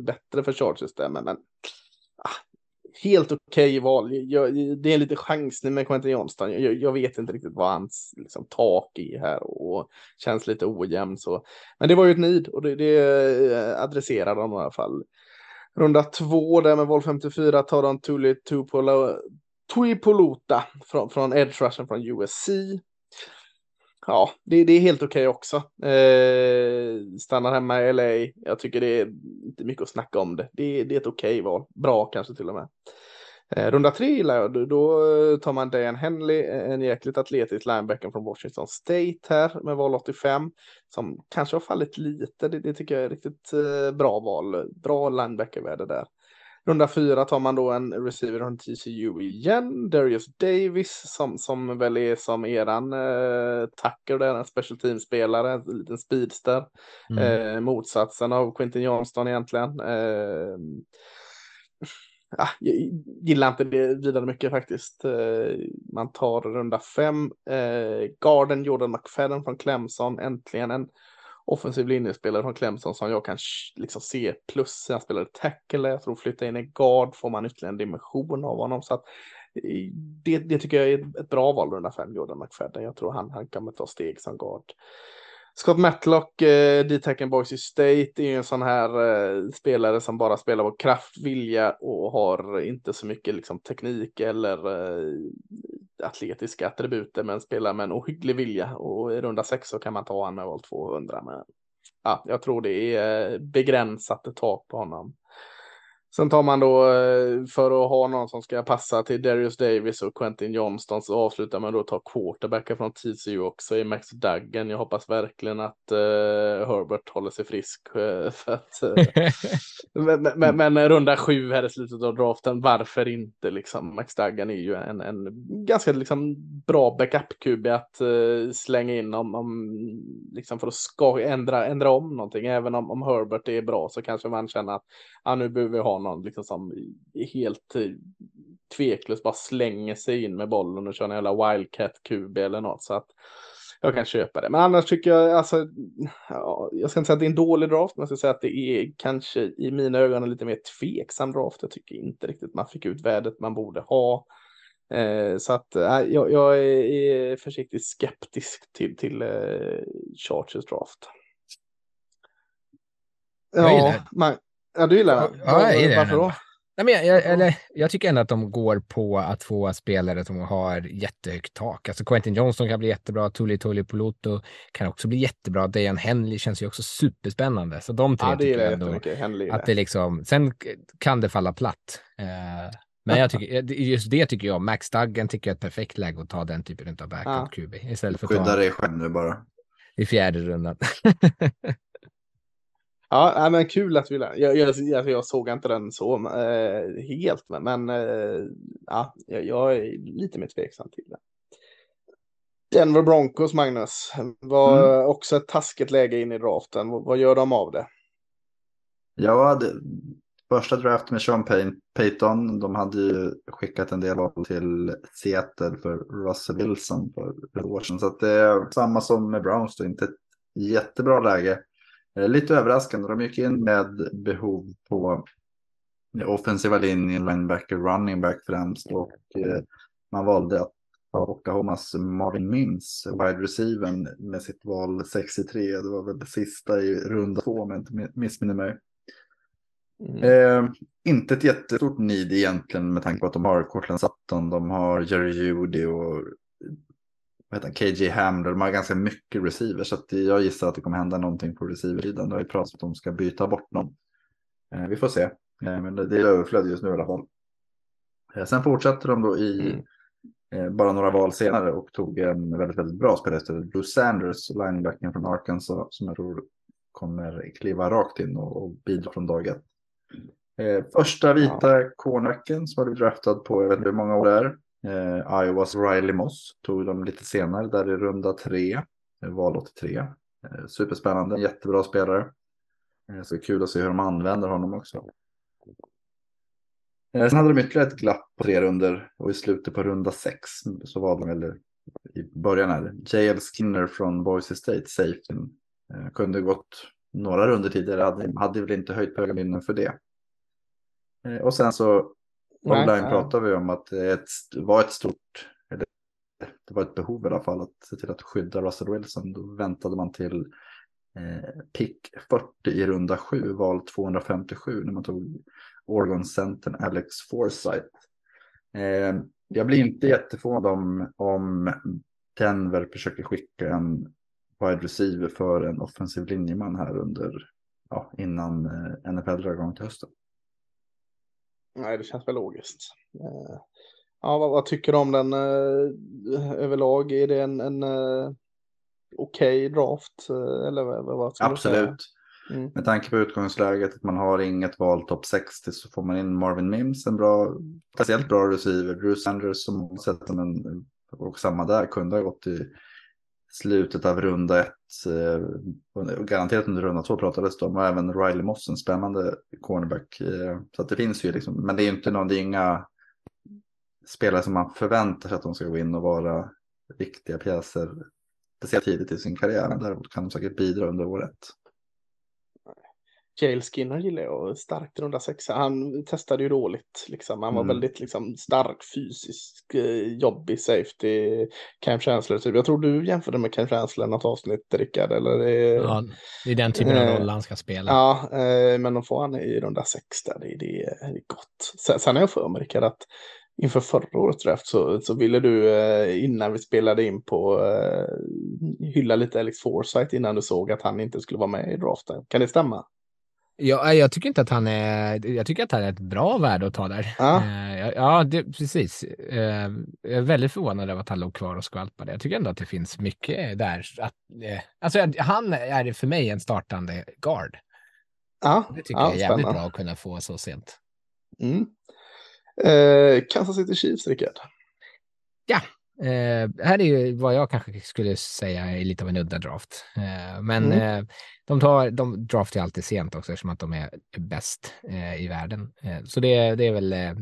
bättre för Chargers där, men, men ah, helt okej okay val. Jag, det är lite chansning med Quentin Johnston. Jag, jag, vet inte riktigt vad hans liksom, tak är här och känns lite ojämn. Så. Men det var ju ett nid och det, det eh, adresserar de i alla fall. Runda två där med val 54 tar de Tuli Tuipoluta från, från Edge Rushen från USC ja, det, det är helt okej okay också. Eh, stannar hemma i LA. Jag tycker det är inte mycket att snacka om det. Det, det är ett okej okay val. Bra kanske till och med. Eh, runda tre gillar jag. Då tar man Dan Henley, en jäkligt atletisk linebacker från Washington State här med val 85. Som kanske har fallit lite. Det, det tycker jag är riktigt eh, bra val. Bra linebackervärde där. Runda fyra tar man då en receiver från TCU igen, Darius Davis, som, som väl är som eran eh, tacker där, en special team-spelare, en liten speedster. Mm. Eh, motsatsen av Quinton Johnston egentligen. Eh, ah, jag gillar inte det vidare mycket faktiskt. Eh, man tar runda fem. Eh, Garden Jordan McFadden från Clemson, äntligen en offensiv linjespelare från Clemson som jag kan liksom se plus. Han spelade tackle, jag tror flytta in en guard får man ytterligare en dimension av honom. Så att eh, det, det tycker jag är ett bra val runda fem, Jordan McFadden. Jag tror han, han kommer ta steg som guard. Scott Matlock, eh, D-Tecken Boise State, är ju en sån här eh, spelare som bara spelar på kraft, vilja och har inte så mycket liksom, teknik eller eh, atletiska attributer, men spelar med en ohygglig vilja. Och i runda sex så kan man ta honom med val 200. Men ja, jag tror det är eh, begränsat tak på honom. Sen tar man då eh, för att ha någon som ska passa till Darius Davis och Quentin Johnston så avslutar man då ta quarterbacken från TCU också i Max Duggan. Jag hoppas verkligen att uh, Herbert håller sig frisk. Uh, för att, uh, men, men, men, runda sju här i slutet av draften, varför inte liksom? Max Duggan är ju en, en ganska liksom bra backup-QB att slänga in om, om liksom för att ska ändra, ändra om någonting. Även om, om Herbert är bra så kanske man känner att ah, nu behöver vi ha någon liksom som helt eh, tveklöst bara slänger sig in med bollen och kör en jävla wildcat QB eller något så att jag kan köpa det. Men annars tycker jag alltså, ja, jag ska inte säga att det är en dålig draft, men jag ska säga att det är kanske i mina ögon en lite mer tveksam draft. Jag tycker inte riktigt man fick ut värdet man borde ha. Eh, så att eh, jag, jag, är försiktigt skeptisk till, till eh, Chargers draft. Ja, man, Ja, du gillar den? Ja, jag gillar Varför då? Nej, men jag, jag, eller, jag tycker ändå att de går på att få spelare som har jättehögt tak. Alltså Quentin Johnson kan bli jättebra, Tulli Tulli Poloto kan också bli jättebra. Dejan Henley känns ju också superspännande. Så de tre ja, det tycker jag ändå Henley att det liksom, sen kan det falla platt. Eh, men jag tycker, just det tycker jag, Max Duggan tycker jag är ett perfekt läge att ta den typen av backup QB. Istället för Skydda dig själv nu bara. I fjärde rundan. Ja, men kul att vi jag, jag, jag, jag såg inte den så äh, helt, men, men äh, ja, jag är lite mer tveksam till det. Denver Broncos, Magnus, var mm. också ett taskigt läge in i draften. Vad gör de av det? Ja, det, första draften med Sean Payton, de hade ju skickat en del val till Seattle för Russell Wilson för ett år sedan. Så det är samma som med Browns, då, inte ett jättebra läge. Eh, lite överraskande. De gick in med behov på offensiva linjen, linebacker, running back främst. Och eh, man valde att ta Oklahomas Marvin Mims, wide receiver med sitt val 63. Det var väl det sista i runda två om jag inte missminner mig. Mm. Eh, inte ett jättestort need egentligen med tanke på att de har Cortland Sutton, de har Jerry Judy och vad heter KJ Hamler, de har ganska mycket receivers. Så att jag gissar att det kommer hända någonting på receiversidan. Det har ju pratat om att de ska byta bort någon. Eh, vi får se. Eh, men det är överflöd just nu i alla fall. Eh, sen fortsätter de då i mm. Bara några val senare och tog en väldigt, väldigt bra spelare. Drew Sanders, linebacken från Arkansas, som jag tror kommer kliva rakt in och, bidra från dag ett. Första vita ja. cornerbacken som har blivit draftad på, jag vet inte hur många år det är. Eh, Iowas Riley Moss tog de lite senare, där i runda tre, eh, val 83. Eh, superspännande, jättebra spelare. Eh, så det är kul att se hur de använder honom också. Eh, sen hade de ytterligare ett glapp på tre runder och i slutet på runda sex så var de, eller i början här, JL Skinner från Boise State, safety. Eh, kunde gått några runder tidigare, hade, hade väl inte höjt på höga minnen för det. Eh, och sen så online nej. pratar vi om att det var ett stort, eller det var ett behov i alla fall att se till att skydda Russell Wilson. Då väntade man till eh, pick 40 i runda 7, val 257 när man tog Oregon-centern Alex Forsyth. Eh, jag blir inte jätteförvånad om, om Denver försöker skicka en wide receiver för en offensiv linjeman här under, ja, innan eh, NFL drar igång till hösten. Nej, det känns väl logiskt. Eh, Ja, vad, vad tycker du om den eh, överlag? Är det en, en eh, okej draft? eh, Eller vad, vad? Absolut. Mm. Med tanke på utgångsläget att man har inget val topp 60 så får man in Marvin Mims, en bra, speciellt bra receiver. Drew Sanders som sett en, och samma där, kunde ha gått i slutet av runda ett eh, Garanterat under runda två pratades det om. Och även Riley Moss, en spännande cornerback. eh, Så att det finns ju liksom, men det är inte någon, det är inga spelare som man förväntar sig att de ska gå in och vara viktiga pjäser. Speciellt tidigt i sin karriär. Däremot kan de säkert bidra under året. Jail Skinner gillar jag starkt runda sexa. Han testade ju dåligt. Liksom. Han var Mm. väldigt liksom, stark fysisk, eh, jobbig safety. Cam Chancellor typ. Jag tror du jämförde med Cam Chancellor i något avsnitt Rickard. Eller det är... Ja, det är den typen av Eh, roll han ska spela. Ja, eh, men de får han i runda sex där. Det, det, är- det är gott. Sen, sen har jag för mig Rickard att inför förra årets draft så, så ville du eh, innan vi spelade in på eh, hylla lite Alex Forsyth innan du såg att han inte skulle vara med i draften. Kan det stämma? Ja, jag tycker inte att han är, jag tycker att han är ett bra värde att ta där. Ja. Eh, ja, ja, det, precis. Eh, jag är väldigt förvånad över att han låg kvar och skvalpade. Jag tycker ändå att det finns mycket där. Att, eh, alltså, han är för mig en startande guard. Ja, Det tycker ja, jag är jävligt spännande. bra att kunna få så sent. Mm. Eh, Kansas City Chiefs, Rickard. Eh, här är ju vad jag kanske skulle säga är lite av en udda draft. Eh, men Mm. eh, de, tar, de draftar ju alltid sent också eftersom att de är bäst eh, i världen. Eh, så det, det är väl eh,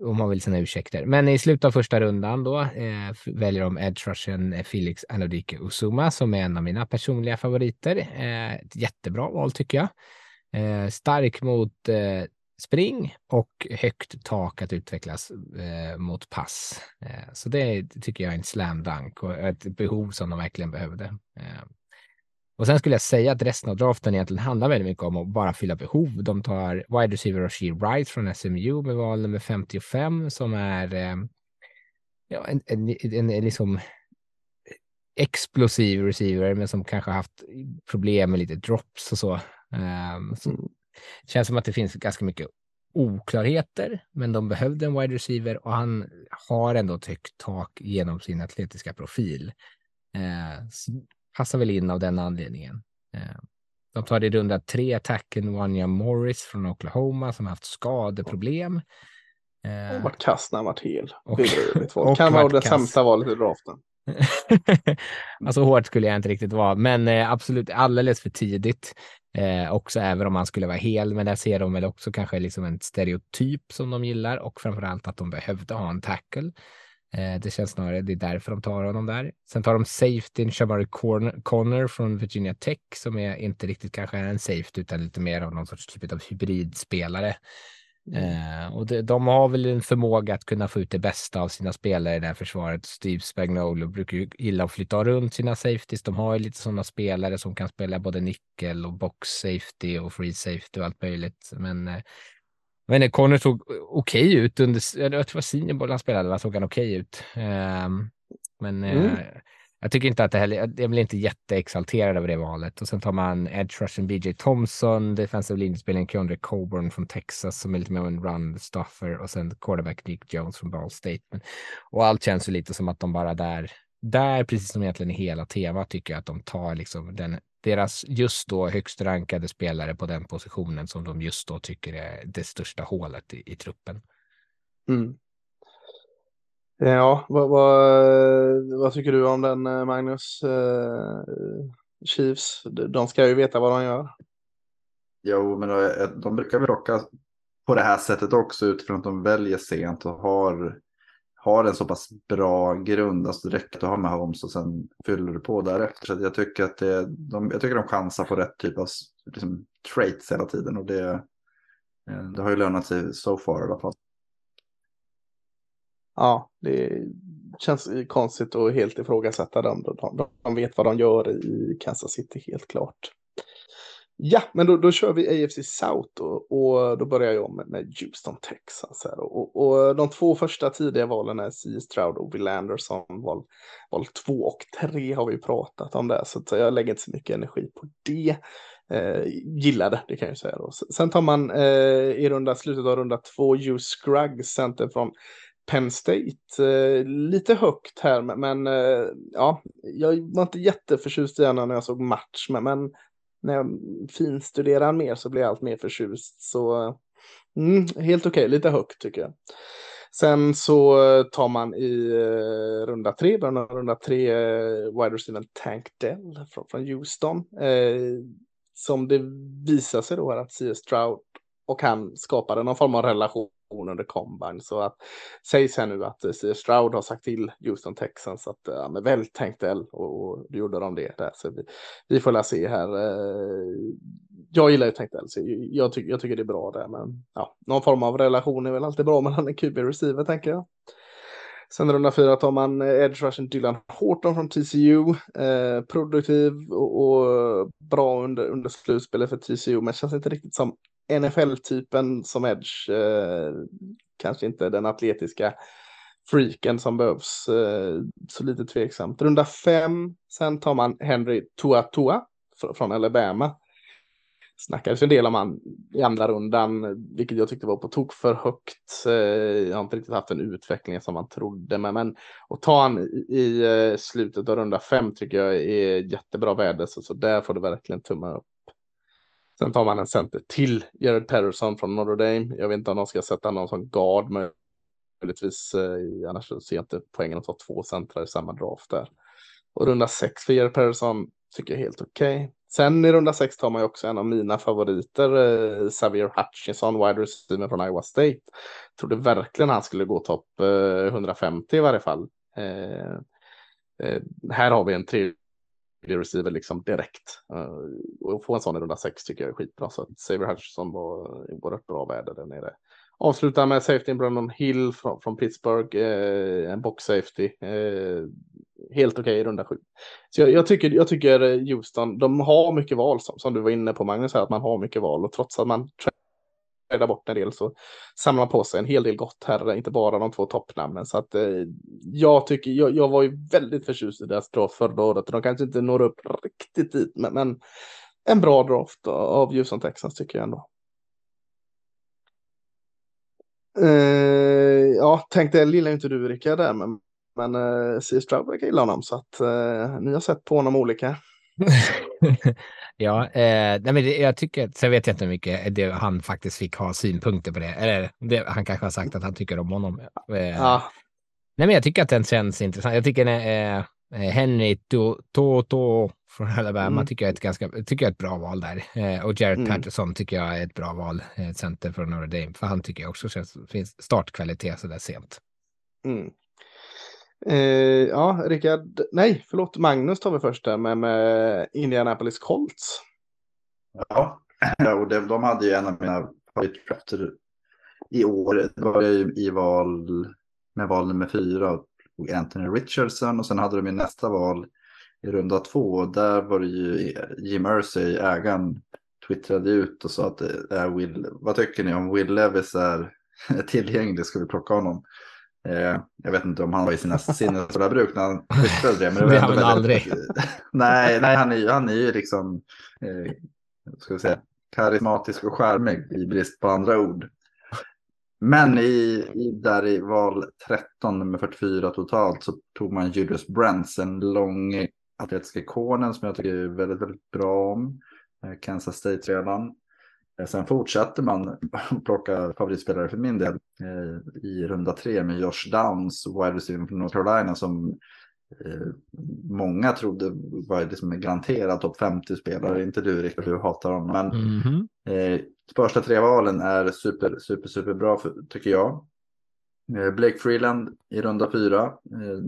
om man vill sina ursäkter. Men i slutet av första rundan då väljer de edge rushen Felix Anodike Uzuma som är en av mina personliga favoriter. Ett jättebra val tycker jag. Stark mot spring och högt tak att utvecklas eh, mot pass. Eh, så det tycker jag är en slam dunk och ett behov som de verkligen behövde. Eh, och sen skulle jag säga att resten av draften egentligen handlar väldigt mycket om att bara fylla behov. De tar wide receiver Rashid Wright från SMU med val nummer 55 som är eh, ja, en, en, en, en liksom explosiv receiver men som kanske haft problem med lite drops och så. Um, så Mm det känns som att det finns ganska mycket oklarheter, men de behövde en wide receiver och han har ändå ett högt tak genom sin atletiska profil. Eh, passar väl in av den anledningen. Eh, de tar i runda tre attacken Wanya Morris från Oklahoma som har haft skadeproblem. Eh, har varit kass när han varit hel. Och- val. och Kan vara det kass. sämsta valet i draften. alltså hårt skulle jag inte riktigt vara, men eh, absolut alldeles för tidigt. Eh, också även om han skulle vara hel, men där ser de väl också kanske liksom en stereotyp som de gillar och framförallt att de behövde ha en tackle. Eh, det känns snarare, det är därför de tar honom där. Sen tar de safetyn Shabari Connor från Virginia Tech som är inte riktigt kanske är en safety utan lite mer av någon sorts typ av hybridspelare. Eh, och det, de har väl en förmåga att kunna få ut det bästa av sina spelare i det här försvaret. Steve Spagnuolo brukar ju gilla att flytta runt sina safeties. De har ju lite sådana spelare som kan spela både nickel och box safety och free safety och allt möjligt. Men eh, jag vet inte, Connor såg okej ut under, jag tror det var seniorboll han spelade, va? såg han okej ut. Ehm, men eh, Mm jag tycker inte att det heller, jag blir inte jätteexalterad över det valet. Och sen tar man Edge Rushen BJ Thompson, defensive linjespelaren Keondre Coburn från Texas som är lite mer av en run stuffer och sen quarterback Nick Jones från Ball State. Men, och allt känns ju lite som att de bara där, där precis som egentligen i hela temat tycker jag att de tar liksom den, deras just då högst rankade spelare på den positionen som de just då tycker är det största hålet i, i truppen. Mm. Eh, ja, vad, vad, vad tycker du om den eh, Magnus? Eh, Chiefs, de ska ju veta vad de gör. Jo, men de, de brukar väl rocka på det här sättet också utifrån att de väljer sent och har, har en så pass bra grund. Alltså det räcker att ha med Holmes och sen fyller du på därefter. Så jag tycker att det, de, jag tycker de chansar på rätt typ av liksom, traits hela tiden och det, det har ju lönat sig so far i alla fall. Ja, det känns konstigt att helt ifrågasätta dem. De, de, de vet vad de gör i Kansas City helt klart. Ja, men då, då kör vi AFC South och, och då börjar jag med, med Houston Texans. Här. Och, och de två första tidiga valen är C. Stroud och Will Anderson. Val, val två och tre har vi pratat om det, så jag lägger inte så mycket energi på det. Eh, gillade, det kan jag säga. Då. Sen tar man eh, i runda, slutet av runda två Hugh Scruggs, center från Penn State. Eh, lite högt här, men eh, ja, jag var inte jätteförtjust i henne när jag såg match, men, men när jag finstuderar mer så blir jag allt mer förtjust. Så eh, mm, helt okej, okay, lite högt tycker jag. Sen så tar man i eh, runda tre, början runda tre, eh, wide receiver Tank Dell från, från Houston. Eh, som det visar sig då att C.S. Stroud och han skapade någon form av relation under combine. Så att sägs här nu att eh, C. Stroud har sagt till Houston Texans att eh, ja, men väl tänkt L och, och då gjorde de det där. Så vi, vi får la se här. Eh, jag gillar ju tänkt L så jag, tycker, jag tycker det är bra där. Men ja, någon form av relation är väl alltid bra mellan en QB receiver tänker jag. Sen runda fyra tar man edge rushen Dylan Horton från TCU. Eh, produktiv och, och, bra under, under slutspelet för TCU, men känns inte riktigt som NFL-typen som edge. Eh, kanske inte den atletiska freaken som behövs. Eh, så lite tveksamt. Runda fem, sen tar man Henry Tua Tua från Alabama. Snackades en del om han i andra rundan, vilket jag tyckte var på tok för högt. Eh, jag har inte riktigt haft den utvecklingen som man trodde, men, men att ta han i, i eh, slutet av runda fem tycker jag är jättebra värde, så, så där får du verkligen tumma upp. Sen tar man en center till Jared Patterson från Notre Dame. Jag vet inte om de ska sätta någon som guard möjligtvis. Eh, annars ser jag inte poängen att ta två centrar i samma draft där. Och runda sex för Jared Patterson tycker jag är helt okej. Okay. Sen i runda sex tar man ju också en av mina favoriter, eh, Xavier Hutchinson, wide receiver från Iowa State. Trodde verkligen han skulle gå topp eh, 150 i varje fall. Eh, eh, här har vi en tredje receiver liksom direkt. Eh, och få en sån i runda sex tycker jag är skitbra. Så att Saver Hutchinson var, i ett bra värde där nere. Avslutar med safety Brandon Hill från, från Pittsburgh, eh, en box safety. Eh, helt okej okay i runda sju. Så jag, jag, tycker, jag tycker eh, Houston, de har mycket val som, som du var inne på Magnus, här, att man har mycket val och trots att man träda bort en del så samlar man på sig en hel del gott här, inte bara de två toppnamnen. Så att eh, jag tycker, jag, jag var ju väldigt förtjust i deras draft förra året. De kanske inte når upp riktigt dit, men, men en bra draft av Houston Texans tycker jag ändå. Eh, ja, tänkte lilla inte du Rickard där, men, men eh, C. Stroud verkar gilla honom så att eh, ni har sett på honom olika. ja, eh, nej, men det, jag tycker, sen vet jag inte hur mycket det, han faktiskt fick ha synpunkter på det. Eller det, han kanske har sagt att han tycker om honom. Eh, ja. Nej, men jag tycker att den känns intressant. Jag tycker eh, eh Henry Toto från Alabama mm. tycker jag är ett ganska, tycker jag ett bra val där. Eh, och Jared mm. Patterson tycker jag är ett bra val, eh, center från Notre Dame, för han tycker jag också känns, finns startkvalitet så där sent. Mm. Eh, ja, Rickard, nej, förlåt, Magnus tar vi först där med, med Indianapolis Colts. Ja, och det, de hade ju en av mina favoritdrafter i år. Det var ju i val med val nummer fyra, och Anthony Richardson och sen hade de ju nästa val i runda två. Där var det ju Jim Mersey, ägaren, twittrade ut och sa att är Will, vad tycker ni om Will Levis är tillgänglig, ska vi plocka honom? Eh, jag vet inte om han var i sina sinnesfulla bruk när han twittrade det. Men det, var han aldrig. nej, nej han, är, han är ju liksom eh, ska vi säga, karismatisk och charmig i brist på andra ord. Men i, i, där i val 13, nummer 44 totalt, så tog man Julius Brents, en lång atletisk ikonen som jag tycker är väldigt, väldigt bra om. Eh, Kansas State redan. Eh, Sen fortsatte man plocka favoritspelare för min del eh, i runda tre med Josh Downs, wide receiver från North Carolina som eh, många trodde var liksom en garanterad topp 50-spelare. Inte du Rickard, du hatar honom. Men Mhm. eh, första tre valen är super, super, super bra för, tycker jag. Blake Freeland i runda fyra,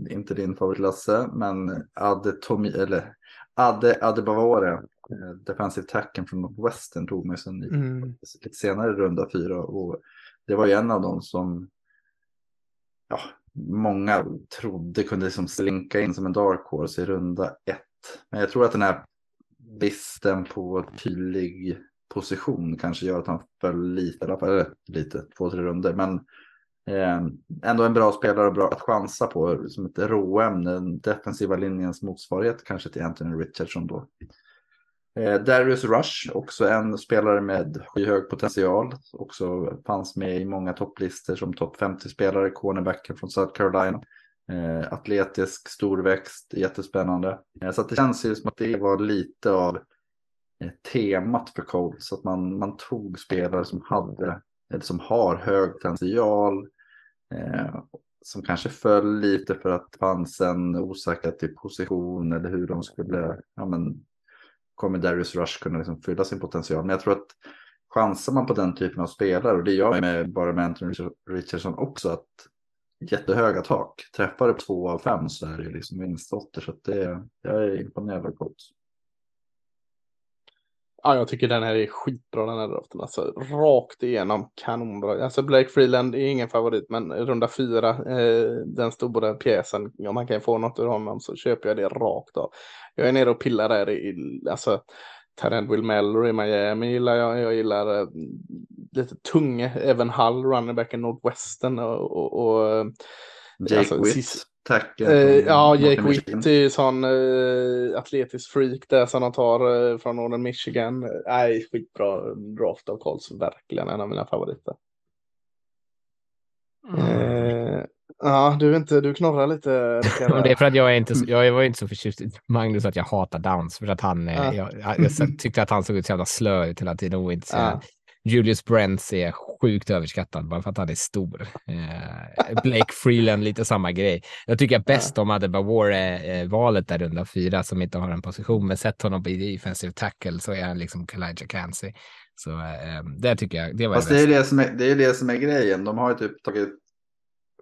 inte din favorit Lasse, men Adde Tomi, eller Adde Adebawore, eh, defensive tacken från Northwestern tog mig sen i, Mm. lite senare runda fyra och det var ju en av dem som ja, många trodde kunde liksom slinka in som en dark horse i runda ett. Men jag tror att den här bristen på tydlig position kanske gör att han föll lite, i alla fall, lite, två, tre runder. Men eh, ändå en bra spelare och bra att chansa på som ett råämne, den defensiva linjens motsvarighet kanske till Anthony Richardson då. Eh, Darius Rush, också en spelare med skyhög potential. Också fanns med i många topplistor som topp 50-spelare, cornerbacken från South Carolina. Eh, atletisk, storväxt, jättespännande. Eh, så att det känns ju som att det var lite av eh, temat för Colts. Att man, man tog spelare som hade, eller som har hög potential. Eh, som kanske föll lite för att det fanns en osäkerhet i position eller hur de skulle, ja men kommer Darius Rush kunna liksom fylla sin potential. Men jag tror att chansar man på den typen av spelare och det gör man med, bara med Anthony Richardson också att jättehöga tak. Träffar du två av fem så är det ju liksom vinstlotter så att det, jag är imponerad av Colts. Ja, jag tycker den här är skitbra den här draften. Alltså rakt igenom kanonbra. Alltså Blake Freeland är ingen favorit, men runda fyra, eh, den stora pjäsen, om man kan få något ur honom så köper jag det rakt av. Jag är nere och pillar där i, alltså Tarend Will Mellor i Miami gillar jag. Jag gillar eh, lite tunga, även Hull, running back i Northwestern och, och, och Jake Alltså, Witt, sist- tack. Eh, ja, Jake Witt är sån eh, atletisk freak där som de tar eh, från Northern Michigan. Nej, skitbra draft av Colts, verkligen en av mina favoriter. Eh, ja, du, är inte, du knorrar lite. Det är för att jag är inte, jag var inte så förtjust i Magnus att jag hatar Downs. För att han, eh, Ja. jag, jag, jag tyckte att han såg ut så jävla slö ut hela tiden. Och inte så. Julius Brents är sjukt överskattad bara för att han är stor. Eh, Blake Freeland, lite samma grej. Jag tycker bäst om hade Bawore eh, valet där runda fyra som inte har en position. Men sett honom i defensive tackle så är han liksom Kalijah Kansey. Så eh, det tycker jag, det var Fast det är det, som är, det är det som är grejen. De har ju typ tagit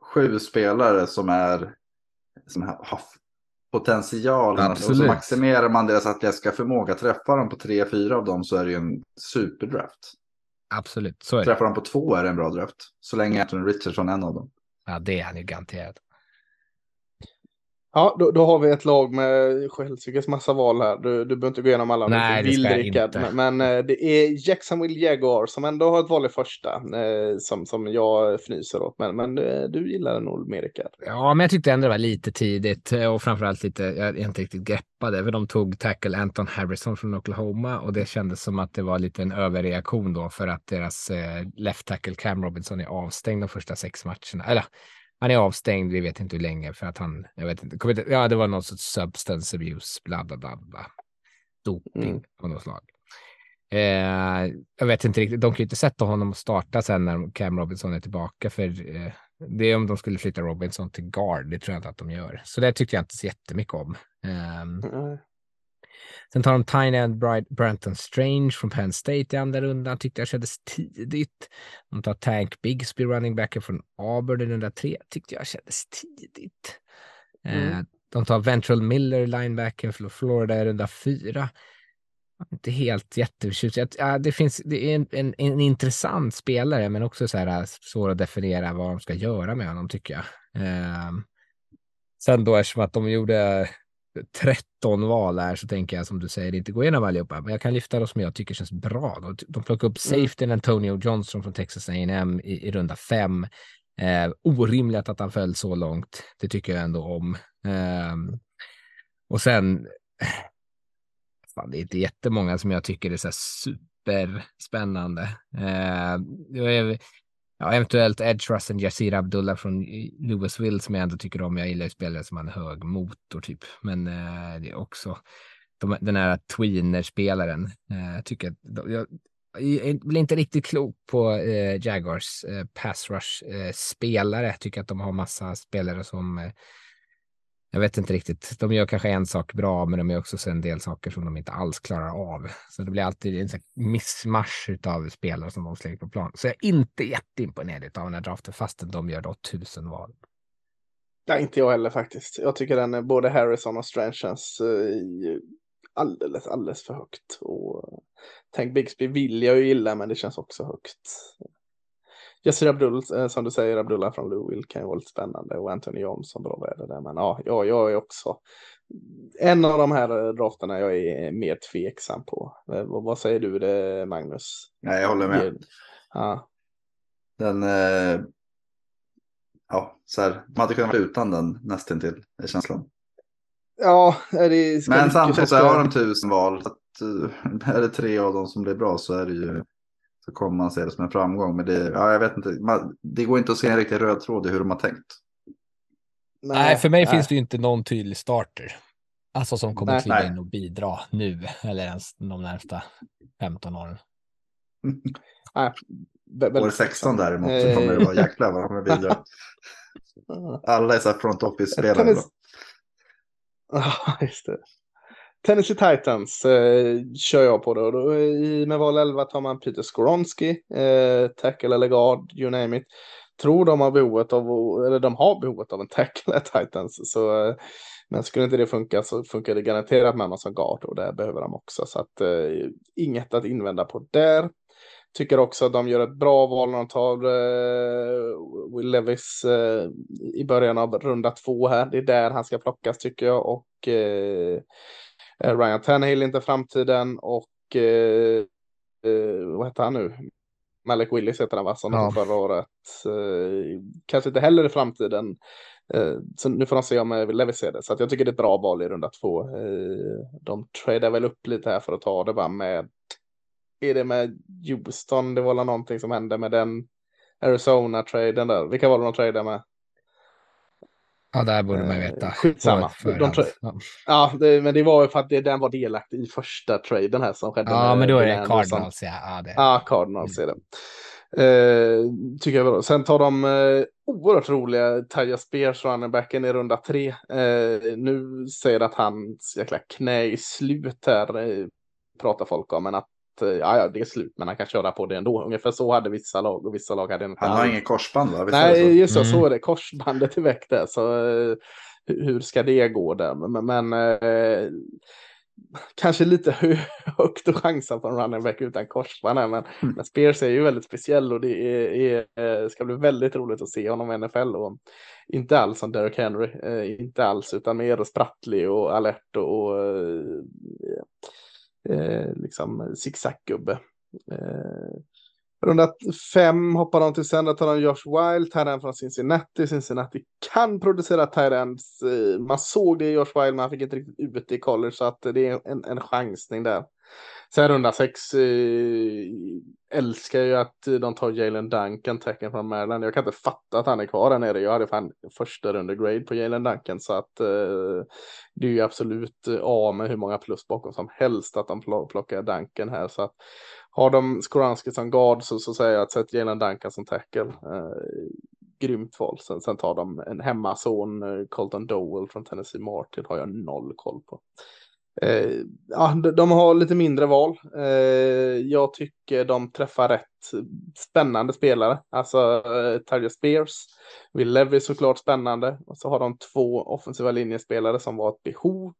sju spelare som är som har potential. Och så maximerar man deras atletiska förmåga. Träffar de på tre, fyra av dem så är det ju en superdraft. Absolut, så är det. Träffar de på två är det en bra draft. Så länge Anthony Richardson är en av dem. Ja, det är han ju garanterat. Ja, då, då har vi ett lag med Helsingers massa val här. Du, du behöver inte gå igenom alla. om du Nej, inte det ska jag Rickard. inte. Men, men eh, det är Jacksonville Jaguar som ändå har ett val i första. Eh, som, som jag fnyser åt. Men, men eh, du gillar den nog mer Rickard. Ja, men jag tyckte ändå det var lite tidigt och framförallt lite, jag inte riktigt greppade, för de tog tackle Anton Harrison från Oklahoma och det kändes som att det var lite en överreaktion då för att deras left tackle Cam Robinson är avstängd de första sex matcherna. Eller han är avstängd, vi vet inte hur länge för att han, jag vet inte, inte ja det var någon sorts substance abuse, bla bla bla bla. Doping Mm. av något slag. Eh, jag vet inte riktigt, de kan ju inte sätta honom och starta sen när Cam Robinson är tillbaka för eh, det är om de skulle flytta Robinson till guard, det tror jag inte att de gör. Så det tyckte jag inte så jättemycket om. Ehm, Mm. Sen tar de Tiny and Bright, Branton Strange från Penn State i andra rundan, tyckte jag kändes tidigt. De tar Tank Bigsby, running backen från Auburn i runda tre, tyckte jag kändes tidigt. Eh, Mm. de tar Ventral Miller, linebacken från Florida i runda fyra. Inte helt jätteförtjust. Det, finns, det är en, en, en intressant spelare, men också så här äh, svår att definiera vad de ska göra med honom, tycker jag. Ehm, sen då, eftersom att de gjorde 13 val här, så tänker jag som du säger, inte gå igenom allihopa, men jag kan lyfta de som jag tycker känns bra. Då. De plockar upp Mm. safetyn Antonio Johnson från Texas A&M i, i runda fem. Eh, orimligt att han föll så långt. Det tycker jag ändå om. Ehm, och sen, fan, det är inte jättemånga som jag tycker är så här superspännande. Eh, ja, eventuellt Edge Russen, Yasir Abdullah från Louisville som jag ändå tycker om. Jag gillar ju spelare som har en hög motor typ, men eh, det är också de, den här tweener-spelaren. Eh, jag tycker att de, jag, jag blir inte riktigt klok på eh, Jaguars eh, pass rush eh, spelare. Jag tycker att de har massa spelare som eh, jag vet inte riktigt. De gör kanske en sak bra, men de gör också en del saker som de inte alls klarar av. Så det blir alltid en missmatch av spelare som de slänger på plan. Så jag är inte jätteimponerad av den här draften, fastän de gör då tusen val. Nej, inte jag heller faktiskt. Jag tycker den är både Harrison och Strange känns eh, alldeles, alldeles för högt. Och tänk Bigsby vill jag ju gilla, men det känns också högt. Yasir Abdul, eh, som du säger, Abdullah från Louisville kan ju vara lite spännande och Anthony Johnson, bra väder där. Men ja, ja, jag är också en av de här drafterna jag är mer tveksam på. Eh, vad, säger du det, Magnus? Nej, jag håller med. Ja. Den, eh, ja, så här, man hade kunnat vara utan den nästan till är känslan. Ja, det Men samtidigt så har de tusen val. Att, eh, är det tre av dem som blir bra så är det ju så kommer man se det som en framgång. Men det, ja, jag vet inte, man, det går inte att se en riktig röd tråd i hur de har tänkt. Nej, nej för mig nej. finns det ju inte någon tydlig starter. Alltså som kommer kliva in och bidra nu eller ens de närmsta 15 åren. nej, År 16 däremot så kommer det vara jäklar vad de kommer bidra. Alla är så här front office-spelare. Ja, just det. Tennessee Titans eh, kör jag på då. då i, med val 11 tar man Peter Skoronski, eh, tackle eller guard, you name it. Tror de har behovet av, eller de har behovet av en tackle eh, Titans. Så, eh, men skulle inte det funka så funkar det garanterat med som guard och det behöver de också. Så att eh, inget att invända på där. Tycker också att de gör ett bra val när de tar eh, Will Levis eh, i början av runda två här. Det är där han ska plockas tycker jag. Och Eh, Ryan Tannehill inte framtiden och eh, eh, vad heter han nu? Malek Willis heter han va, som ja. förra året. Eh, kanske inte heller i framtiden. Eh, så nu får de se om eh, Levis ser det. Så jag tycker det är ett bra val i runda två. Eh, de tradar väl upp lite här för att ta det va med. Är det med Houston? Det var väl någonting som hände med den Arizona-traden där. Vilka var det de tradade med? Ja, där borde man veta. Skitsamma. De ja, ja det, men det var ju för att det, den var delaktig i första traden här som skedde. Ja, men då är det Cardinals. Ja, ja, det. ja Cardinals mm. är det. Eh, tycker jag var Sen tar de eh, oerhört roliga Taja Spears runningbacken i runda tre. Eh, nu säger att hans jäkla knä i slut här eh, pratar folk om, men att Eh, ja, ja, det är slut, men han kan köra på det ändå. Ungefär så hade vissa lag och vissa lag hade inte. Han har ingen korsband va? Visst Nej, just så, mm. så är det. Korsbandet är väck där, så uh, hur ska det gå där? Men, men uh, kanske lite högt att chansa på en running back utan korsband här, men, mm. men Spears är ju väldigt speciell och det är, är, ska bli väldigt roligt att se honom i NFL och inte alls som Derek Henry, uh, inte alls, utan mer sprattlig och alert och, och eh, Eh, liksom zigzaggubbe. Eh, runda fem hoppar de till sen, där tar de Josh Wild, Tyrend från Cincinnati. Cincinnati kan producera Tyrends. Eh, man såg det i Josh Wild, men han fick inte riktigt ut i college, så att det är en, en chansning där. Sen runda sex eh, älskar ju att de tar Jalen Duncan, tecken från Maryland. Jag kan inte fatta att han är kvar där nere. Jag hade fan första runda grade på Jalen Duncan så att eh, det är ju absolut eh, A med hur många plus bakom som helst att de plockar Duncan här. Så att har de Skoranski som guard så, så säger jag att sätt Jalen Duncan som tackle. Eh, grymt val. Sen, sen tar de en hemmason, eh, Colton Dowell från Tennessee Martin har jag noll koll på. Eh, ja, de har lite mindre val. Eh, jag tycker de träffar rätt spännande spelare. Alltså eh, Tyler Spears, Will Levy såklart spännande. Och så har de två offensiva linjespelare som var ett behov.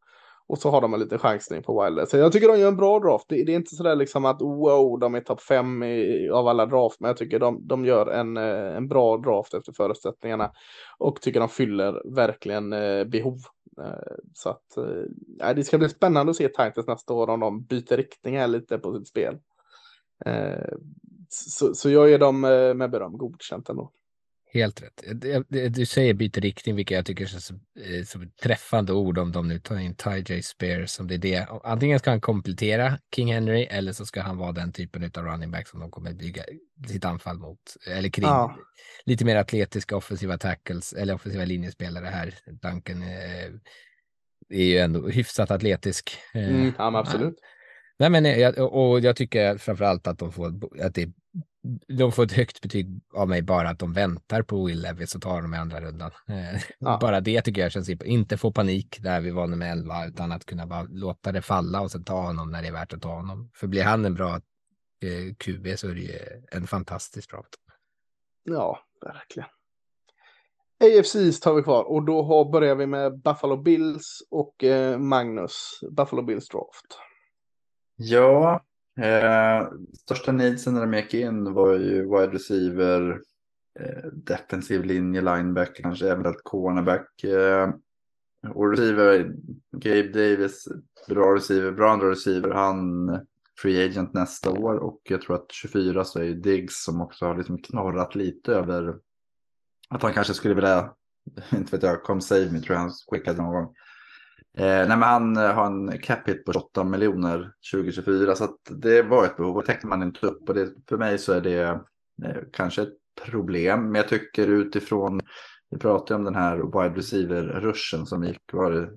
Och så har de en liten chansning på Wilder. Så jag tycker de gör en bra draft. Det, det är inte sådär liksom att wow, de är topp fem i, av alla draft. Men jag tycker de, de gör en, eh, en bra draft efter förutsättningarna. Och tycker de fyller verkligen eh, behov. Eh, så att eh, det ska bli spännande att se Titans nästa år om de byter riktning här lite på sitt spel. Eh, så, så jag ger dem eh, med beröm godkänt ändå. Helt rätt. Du säger byter riktning, vilket jag tycker är så, som ett träffande ord om de nu tar in Ty J. Spears. Som det är det. Antingen ska han komplettera King Henry eller så ska han vara den typen av running back som de kommer bygga sitt anfall mot. Eller kring ja. lite mer atletiska offensiva tackles eller offensiva linjespelare här. Duncan eh, är ju ändå hyfsat atletisk. Eh, mm, ja, absolut. Nej, men och jag tycker framför allt att de får, att det, de får ett högt betyg av mig bara att de väntar på Will Levis och tar dem i andra rundan. Eh, Ja. Bara det tycker jag känns inte få panik där vi var nummer 11 utan att kunna bara låta det falla och sen ta honom när det är värt att ta honom. För blir han en bra eh, QB så är det ju en fantastisk draft. Ja, verkligen. AFC har vi kvar och då har, börjar vi med Buffalo Bills och eh, Magnus. Buffalo Bills draft. Ja, eh, största needsen när de gick in var ju wide receiver, eh, defensiv linje, lineback, kanske eventuellt cornerback. Eh, och receiver, Gabe Davis, bra receiver, bra andra receiver. Han free agent nästa år och jag tror att 24 så är ju Diggs som också har liksom knorrat lite över att han kanske skulle vilja, inte vet jag, come save me tror jag han skickade någon gång. Eh, nej men han eh, har en cap hit på 28 miljoner 2024 så att det var ett behov och täckte man inte upp och det, för mig så är det eh, kanske ett problem. Men jag tycker utifrån, vi pratade om den här wide receiver-ruschen som gick, var det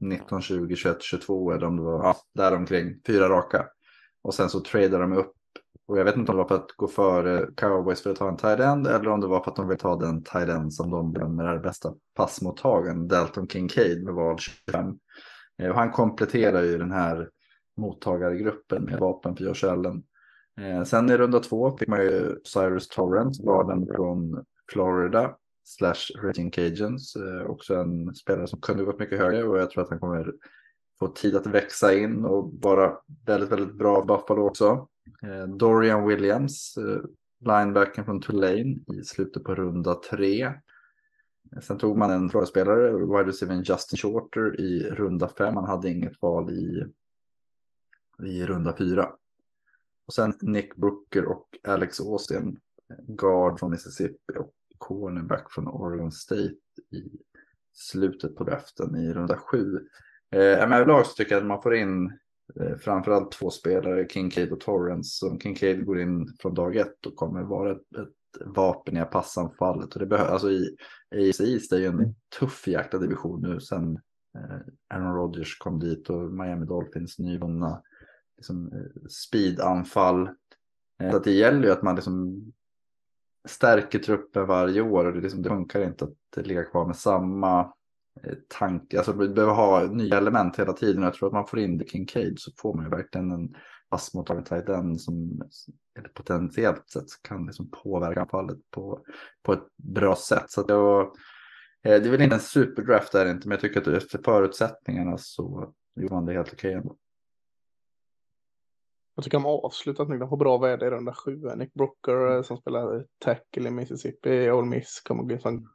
19, 20, 21, 22 eller om det var ja, däromkring, fyra raka. Och sen så tradar de upp och jag vet inte om det var för att gå före cowboys för att ta en tight end eller om det var för att de vill ta den tight end som de bedömer är bästa passmottagaren, Dalton Kincaid med val 25. Eh, och han kompletterar ju den här mottagargruppen med vapen för Josh Allen. Eh, sen i runda två fick man ju Cyrus Torrance, garden från Florida slash Raging Cajuns. Eh, också en spelare som kunde gått mycket högre och jag tror att han kommer få tid att växa in och vara väldigt, väldigt bra Buffalo också. Eh, Dorian Williams, eh, linebacken från Tulane i slutet på runda tre. Sen tog man en frågespelare, wide receiver Justin Shorter i runda fem. Han hade inget val i, i runda fyra. Och sen Nick Booker och Alex Austin, guard från Mississippi och cornerback från Oregon State i slutet på draften i runda sju. Eh, men överlag så tycker jag att man får in framförallt två spelare, Kincaid och Torrance. Som Kincaid går in från dag ett och kommer vara ett, ett vapen i passanfallet. Och det behövs, alltså i AFC East är ju en tuff jäkla division nu sen eh, Aaron Rodgers kom dit och Miami Dolphins nyvunna liksom, eh, speedanfall. Eh, så att det gäller ju att man liksom stärker truppen varje år och det, liksom, det funkar inte att ligga kvar med samma eh, Eh, tanke. Alltså vi behöver ha nya element hela tiden och jag tror att man får in det Kincaid så får man ju verkligen en passmottagare tight end som potentiellt sett kan liksom påverka anfallet på, på ett bra sätt. Så att jag, eh, det är väl inte en superdraft där inte, men jag tycker att efter förutsättningarna så gjorde man det helt okej ändå. Jag tycker de har avslutat nu. De får bra värde i runda sju. Nick Brooker eh, som spelar tackle i Mississippi, Ole Miss kommer gå in som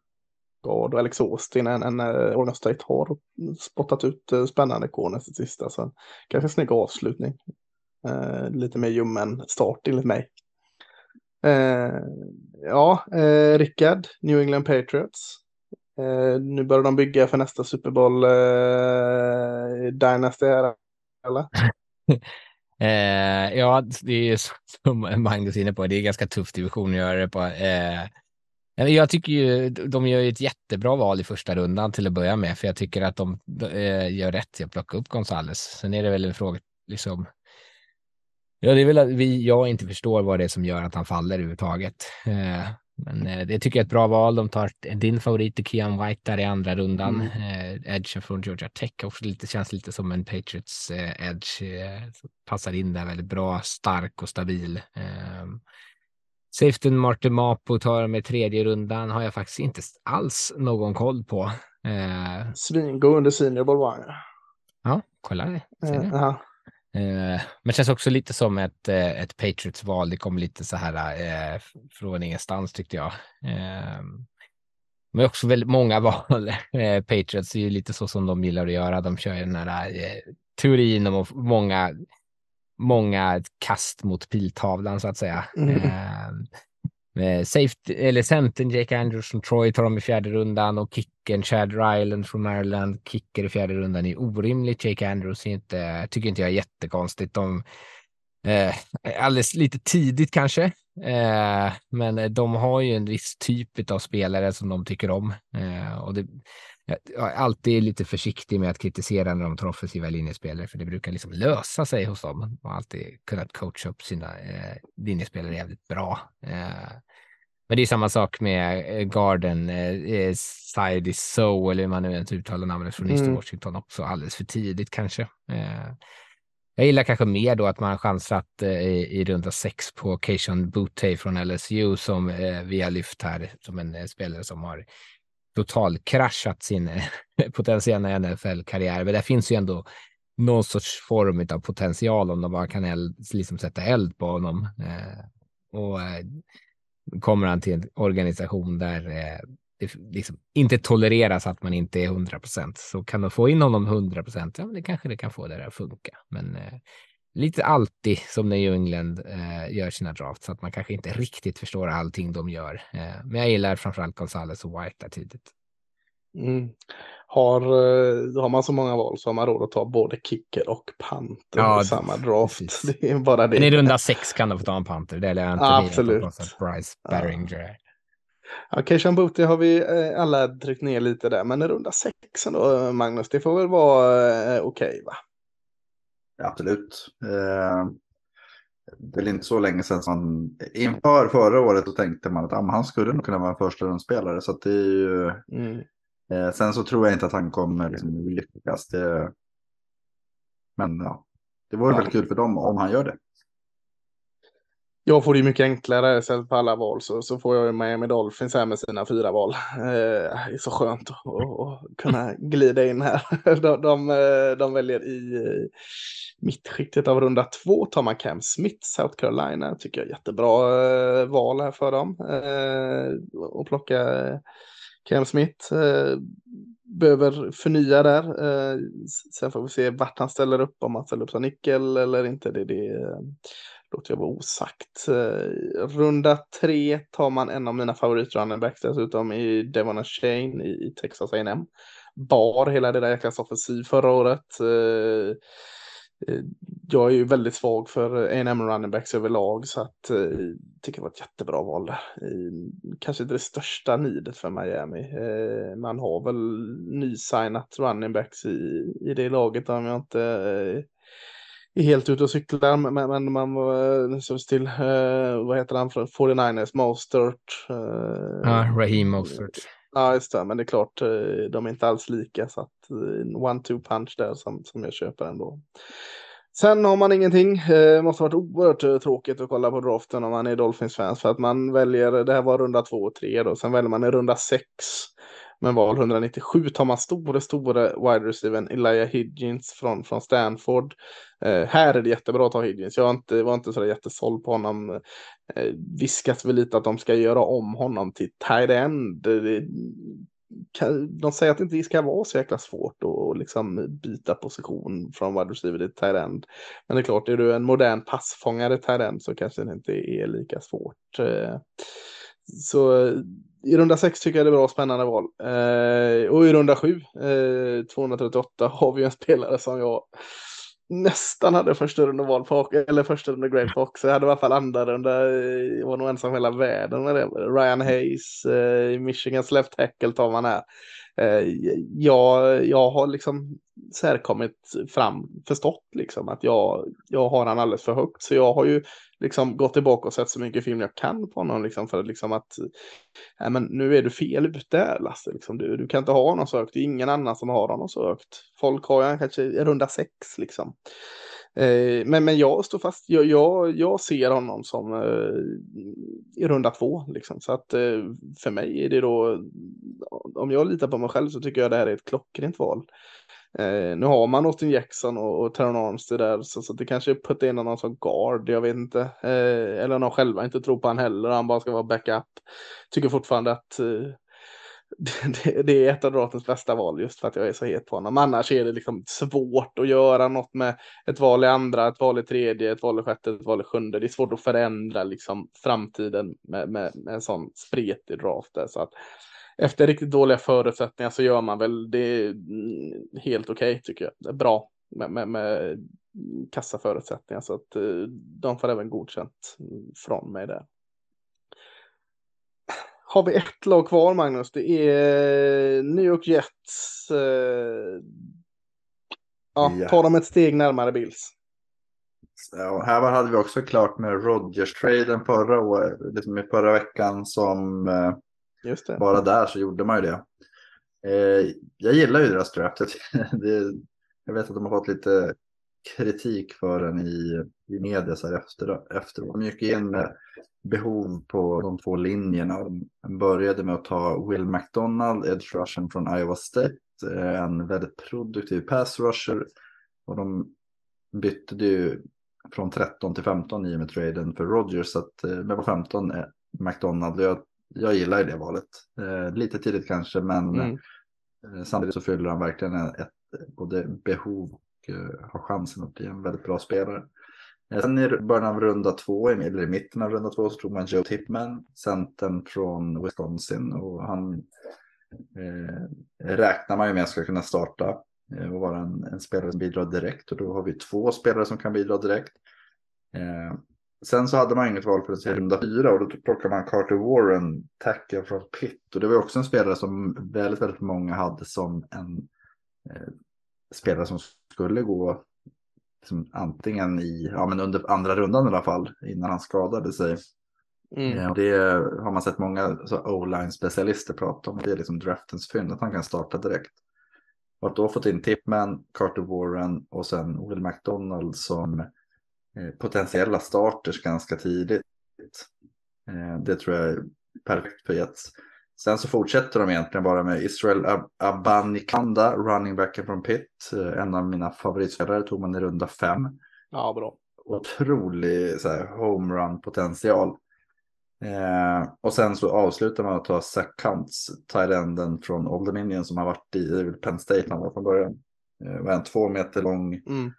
guard och Alex Austin, en, en eh, Oregon State har spottat ut eh, spännande corners till sista. Så kanske snygg avslutning. Eh, lite mer ljummen start enligt mig. Eh, ja, eh, Rickard, New England Patriots. Eh, nu börjar de bygga för nästa Super Bowl eh, Dynasty här, eller? Eh, ja, det är som Magnus är inne på, det är ganska tuff division att göra det på. Eh, jag tycker ju de gör ett jättebra val i första rundan till att börja med, för jag tycker att de eh, gör rätt till att plocka upp Gonzales. Sen är det väl en fråga, liksom. Ja, det är väl att vi, jag inte förstår vad det är som gör att han faller överhuvudtaget. Eh, men eh, det tycker jag är ett bra val. De tar din favorit, Kean White, där i andra rundan. Mm. Edge från Georgia Tech också lite, känns lite som en Patriots edge. Passar in där väldigt bra, stark och stabil. Safetyn Martin Mapo tar med tredje rundan har jag faktiskt inte alls någon koll på. Eh, Svingod under Senior var ja, kolla det. Eh. Eh, men känns också lite som ett, eh, ett Patriots-val. Det kom lite så här eh, från ingenstans tyckte jag. Eh, men också väldigt många val. Eh, Patriots är ju lite så som de gillar att göra. De kör ju den här eh, teorin om många, många kast mot piltavlan så att säga. Mm. Eh, med safety, eller centern Jake Andrews från Troy tar de i fjärde rundan och kicken Chad Ryland från Maryland kicker i fjärde rundan är orimligt. Jake Andrews inte, tycker inte jag är jättekonstigt. De, eh, alldeles lite tidigt kanske, Eh, men de har ju en viss typ av spelare som de tycker om. Eh, och det, jag är alltid lite försiktig med att kritisera när de tar offensiva linjespelare, för det brukar liksom lösa sig hos dem. och alltid kunnat coacha upp sina eh, linjespelare jävligt bra. Eh, men det är samma sak med eh, Garden, eh, Side So, eller hur man nu ens uttalar namnet från Eastern mm. Washington också, alldeles för tidigt kanske. Eh, jag gillar kanske mer då att man har chansat eh, i, i runda sex på Cation Butte från LSU som eh, vi har lyft här som en eh, spelare som har totalkraschat sin eh, potentiella NFL-karriär. Men det finns ju ändå någon sorts form av potential om de bara kan eld, liksom sätta eld på honom. Eh, och eh, kommer han till en organisation där eh, det liksom inte tolereras att man inte är 100 procent så kan de få in honom 100 procent. Ja, det kanske det kan få det att funka. Men eh, lite alltid som när New England eh, gör sina drafts så att man kanske inte riktigt förstår allting de gör. Eh, men jag gillar framförallt Gonzales och White där tidigt. Mm. Har, eh, har man så många val så har man råd att ta både kicker och panter ja, i samma draft. Precis. Det är bara det. Men i runda sex kan du få ta en panter. Det är inte Absolut. Bryce Barringer. Ja, Keishan Booty har vi eh, alla tryckt ner lite där, men runda sex då, Magnus, det får väl vara eh, okej okay, va? Absolut. Eh, det är inte så länge sedan som inför förra året då tänkte man att ah, han skulle nog kunna vara en första rundspelare. Så det är ju... Mm. Eh, sen så tror jag inte att han kommer liksom, lyckas. Det... Men ja, det vore ja. väl kul för dem om han gör det. Jag får det mycket enklare istället på alla val så, så får jag ju Miami Dolphins här med sina fyra val. Eh, det är så skönt att, att kunna glida in här. De, de, eh, de väljer i eh, mittskiktet av runda två tar man Cam Smith, South Carolina. Tycker jag är jättebra eh, val här för dem. Eh, och plocka Cam Smith. Eh, behöver förnya där. Eh, sen får vi se vart han ställer upp, om han ställer upp som nickel eller inte. Det, det låter jag vara osagt. Eh, runda tre tar man en av mina favoritrunningbacks dessutom i Devon Shane i, i Texas A&M Bar hela det där jäkla offensiv förra året. Eh, eh, jag är ju väldigt svag för A&M running backs överlag så att jag tycker det var ett jättebra val där. Kanske inte det största nidet för Miami. Man har väl nysignat running backs i, i det laget om jag inte helt ute och cyklar. Men, men man var så till, vad heter han från 49ers, Mostert. Ja, Raheem Mostert. Ja, just det, men det är klart, de är inte alls lika så att one-two punch där som, som jag köper ändå. Sen har man ingenting. Det måste varit oerhört eh, tråkigt att kolla på draften om man är Dolphins-fans för att man väljer, det här var runda två och tre då, sen väljer man i runda sex men val 197 tar man store, store wide receiver Elijah Higgins från, från Stanford. Eh, här är det jättebra att ta Higgins. Jag var inte, var inte så jättesåld på honom. Eh, viskas väl lite att de ska göra om honom till tight end. Det, de säger att det inte ska vara så jäkla svårt att liksom byta position från wide receiver till tight end. Men det är klart, är du en modern passfångare tight end så kanske det inte är lika svårt. Eh, så i runda 6 tycker jag det är bra spännande val. Eh, och i runda 7, 238, eh, har vi en spelare som jag nästan hade första runda val på, eller första runda Grey Fox. Jag hade i alla fall andra runda, jag var nog ensam hela världen med det. Ryan Hayes, eh, Michigans left tackle tar man här. Eh, jag, jag har liksom så här kommit fram, förstått liksom att jag, jag har han alldeles för högt. Så jag har ju liksom gått tillbaka och sett så mycket film jag kan på honom liksom för liksom att nej, men nu är du fel ute Lasse. Liksom. Du, du kan inte ha honom så högt. Det är ingen annan som har honom så högt. Folk har ju kanske runda sex liksom. Eh, men, men jag står fast. Jag, jag, jag ser honom som eh, i runda två liksom. Så att eh, för mig är det då om jag litar på mig själv så tycker jag det här är ett klockrent val. Eh, nu har man Austin Jackson och, och Terron Armstead där så, så det kanske är putta in någon som guard, jag vet inte. Eh, eller någon själva inte tror på han heller, han bara ska vara backup. Tycker fortfarande att eh, det, det, är ett av dratens bästa val just för att jag är så het på honom. Annars är det liksom svårt att göra något med ett val i andra, ett val i tredje, ett val i sjätte, ett val i sjunde. Det är svårt att förändra liksom framtiden med, med, med en sån spretig draft. Där. Så att efter riktigt dåliga förutsättningar så gör man väl det helt okej okay, tycker jag. Det är bra med, med, med kassaförutsättningar så att eh, de får även godkänt från mig där har vi ett lag kvar Magnus. Det är New York Jets. Eh, ja, Ja. tar de ett steg närmare Bills. Ja, här hade vi också klart med Rodgers-traden förra liksom förra veckan som eh, bara där så gjorde man ju det. Eh, jag gillar ju deras draft. det, jag vet att de har fått lite kritik för den i, i media så här efter, efteråt. De gick in med behov på de två linjerna. De började med att ta Will McDonald, edge rushen från Iowa State, eh, en väldigt produktiv pass rusher. Och de bytte ju från 13 till 15 i och med traden för Rodgers. Så att eh, med på 15 är McDonald. Jag, jag gillar det valet. Eh, lite tidigt kanske, men Mm. eh, samtidigt så fyller han verkligen ett, både behov eh, Eh, har chansen att bli en väldigt bra spelare. Eh, sen i början av runda två, eller i mitten av runda två, så tog man Joe Tipman, centern från Wisconsin. Och han eh, räknar man ju med ska kunna starta eh, och vara en, en spelare som bidrar direkt. Och då har vi två spelare som kan bidra direkt. Eh, sen så hade man inget val för att runda fyra och då plockade man Carter Warren, tackle från Pitt. Och det var också en spelare som väldigt, väldigt många hade som en eh, spelare som skulle gå liksom, antingen i, ja men under andra rundan i alla fall, innan han skadade sig. Mm. Eh, det har man sett många så O-line specialister prata om. Det är liksom draftens fynd, att han kan starta direkt. Och att då fått in Tipman, Carter Warren och sen Will McDonald som eh, potentiella starters ganska tidigt. Eh, det tror jag är perfekt för Jets. Sen så fortsätter de egentligen bara med Israel Ab- Abanikanda, running backen från Pitt. Eh, en av mina favoritspelare tog man i runda fem Ja, bra. otrolig så här, homerun potential. Eh, och sen så avslutar man att ta Zach Kuntz, tight-enden från Old Dominion som har varit i Penn State han var från början. Eh, var en två meter lång, Mm.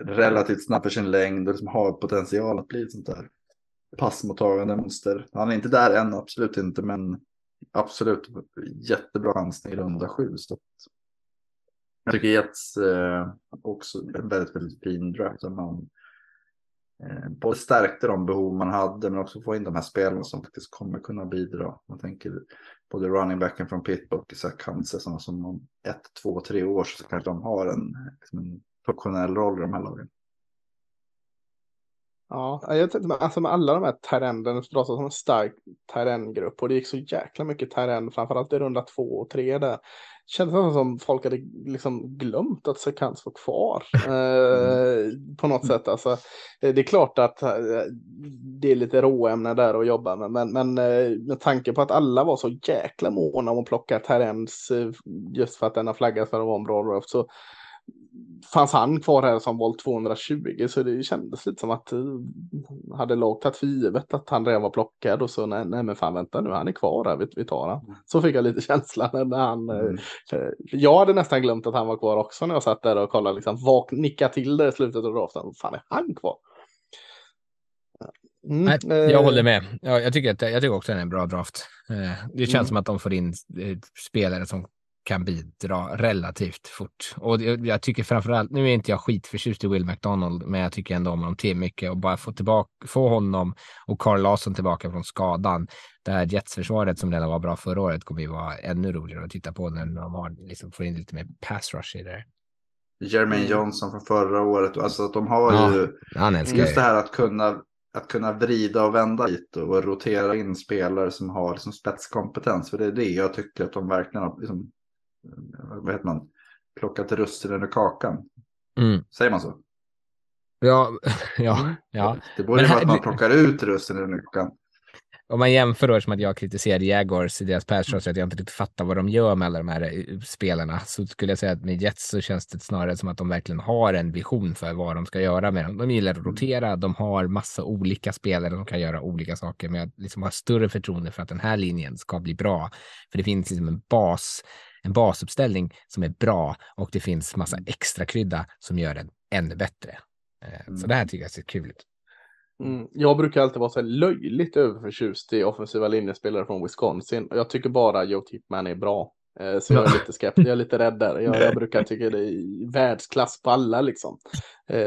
relativt snabb för sin längd och liksom har potential att bli ett sånt där passmottagande monster. Han är inte där än, absolut inte, men absolut jättebra chansning i runda sju. Så att jag tycker Jets eh, också en väldigt, väldigt fin draft. Där man eh, både stärkte de behov man hade men också få in de här spelarna som faktiskt kommer kunna bidra. Man tänker både running backen från Pitt och Isak Kantze sådana som om ett, två, tre år så kanske de har en, liksom en professionell roll i de här lagen. Ja, jag tänkte alltså med alla de här terrenden, det dras som en stark terrengrupp och det gick så jäkla mycket terrend, framförallt i runda två och tre där. Kändes nästan som folk hade liksom glömt att Sekans var kvar eh, på något sätt. Alltså, eh, det är klart att eh, det är lite råämne där att jobba med, men, men eh, med tanke på att alla var så jäkla måna om att plocka terrens just för att den har flaggat för att vara en bra draft så fanns han kvar här som val 220 så det kändes lite som att eh, hade lag tagit för givet att han redan var plockad och så nej, nej men fan vänta nu han är kvar här vi, vi tar han. Så fick jag lite känslan när- han eh, Mm. eh, jag hade nästan glömt att han var kvar också när jag satt där och kollade liksom vak nicka till det i slutet av draften. Fan är han kvar? Mm, Nej, eh, jag håller med. Ja, jag, tycker att, jag tycker också att det är en bra draft. Eh, Det känns Mm. som att de får in eh, spelare som kan bidra relativt fort. Och jag tycker framförallt, nu är inte jag skitförtjust i Will McDonald, men jag tycker ändå om honom till mycket och bara få tillbaka, få honom och Carl Larsson tillbaka från skadan. Det här Jets-försvaret som redan var bra förra året kommer ju vara ännu roligare att titta på när de har, liksom, får in lite mer pass rush i det. Jermaine Mm. Johnson från förra året, alltså att de har Ja, ju Han älskar Just ju. det här att kunna, att kunna vrida och vända lite och rotera in spelare som har liksom spetskompetens. För det är det jag tycker att de verkligen har, liksom, vad heter man, plockat russinen ur kakan. Mm. Säger man så? Ja, ja, ja. Det borde Men vara att man plockar ut russinen ur kakan. Om man jämför då som att jag kritiserade Jaguars i deras pass att jag inte riktigt fattar vad de gör med alla de här eh, spelarna, så skulle jag säga att med Jets så känns det snarare som att de verkligen har en vision för vad de ska göra med dem. De gillar att rotera, de har massa olika spelare som kan göra olika saker, men jag liksom har större förtroende för att den här linjen ska bli bra. För det finns liksom en bas, en basuppställning som är bra och det finns massa extra krydda som gör den ännu bättre. Eh, Så Mm. det här tycker jag ser kul ut. Mm. Jag brukar alltid vara så här löjligt överförtjust i offensiva linjespelare från Wisconsin. Och jag tycker bara Joe Tipman är bra. Eh, Så jag är lite skeptisk, jag är lite rädd där. Jag, jag brukar tycka det är världsklass på alla liksom. Eh,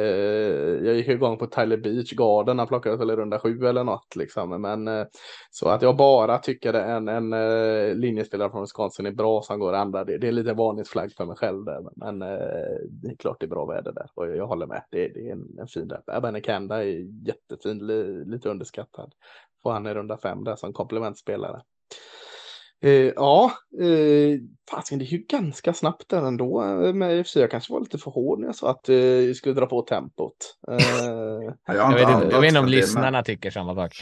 Jag gick igång på Tyler Beach Garden, han plockade väl i runda sju eller något liksom. Men eh, så att jag bara tycker det en, en eh, linjespelare från Wisconsin är bra som går andra, det, det är lite varningsflagg för mig själv där. Men eh, det är klart det är bra väder där och jag håller med. Det, det är en, en fin där. Abane Kanda är jättefin, li, lite underskattad. Får han i runda fem där som komplementspelare. Eh, ja, eh, fasiken, det är ju ganska snabbt där ändå eh, med FC. Jag kanske var lite för hård när jag sa att eh, jag skulle dra på tempot. Eh, Ja, Jag vet, inte, jag vet inte om lyssnarna tycker samma sak.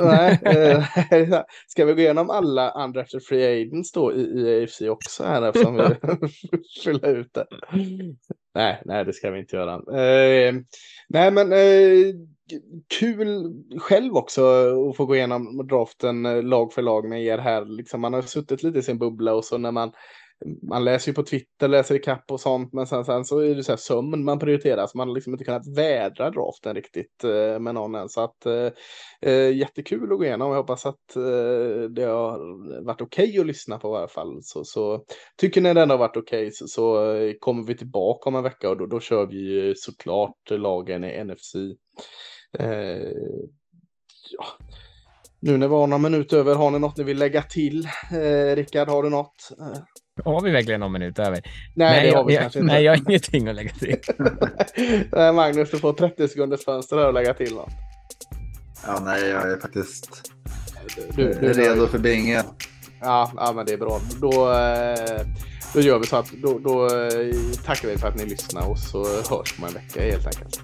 nej, eh, ska vi gå igenom alla andra efter free agents då i, i AFC också här eftersom vi fyller ut det? Nej, nej, det ska vi inte göra. Eh, nej, men eh, kul själv också att få gå igenom draften eh, lag för lag med er här. Liksom, man har suttit lite i sin bubbla och så när man man läser ju på Twitter, läser i kapp och sånt, men sen, sen så är det så här sömn man prioriterar, så man har liksom inte kunnat vädra draften riktigt eh, med någon än. Så att eh, eh jättekul att gå igenom. Jag hoppas att eh, det har varit okej okay att lyssna på i alla fall. Så, så tycker ni den har varit okej okay, så, så eh, kommer vi tillbaka om en vecka och då, då kör vi såklart lagen i NFC. Eh, ja. Nu när vi har några minuter över, har ni något ni vill lägga till? Eh, Rickard, har du något? Eh, Har vi verkligen någon minut över? nej, det har vi jag, kanske inte. nej, jag har ingenting att lägga till. Eh, Magnus, du får 30 sekunders fönster här att lägga till något. Ja, nej, jag är faktiskt Du, eh, du, redo för bingo. Ja, ja, men det är bra. Då, eh, då gör vi så att då, då eh, tackar vi för att ni lyssnar och så hörs man en vecka helt enkelt.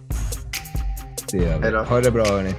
Hej då. Ha det bra hörni.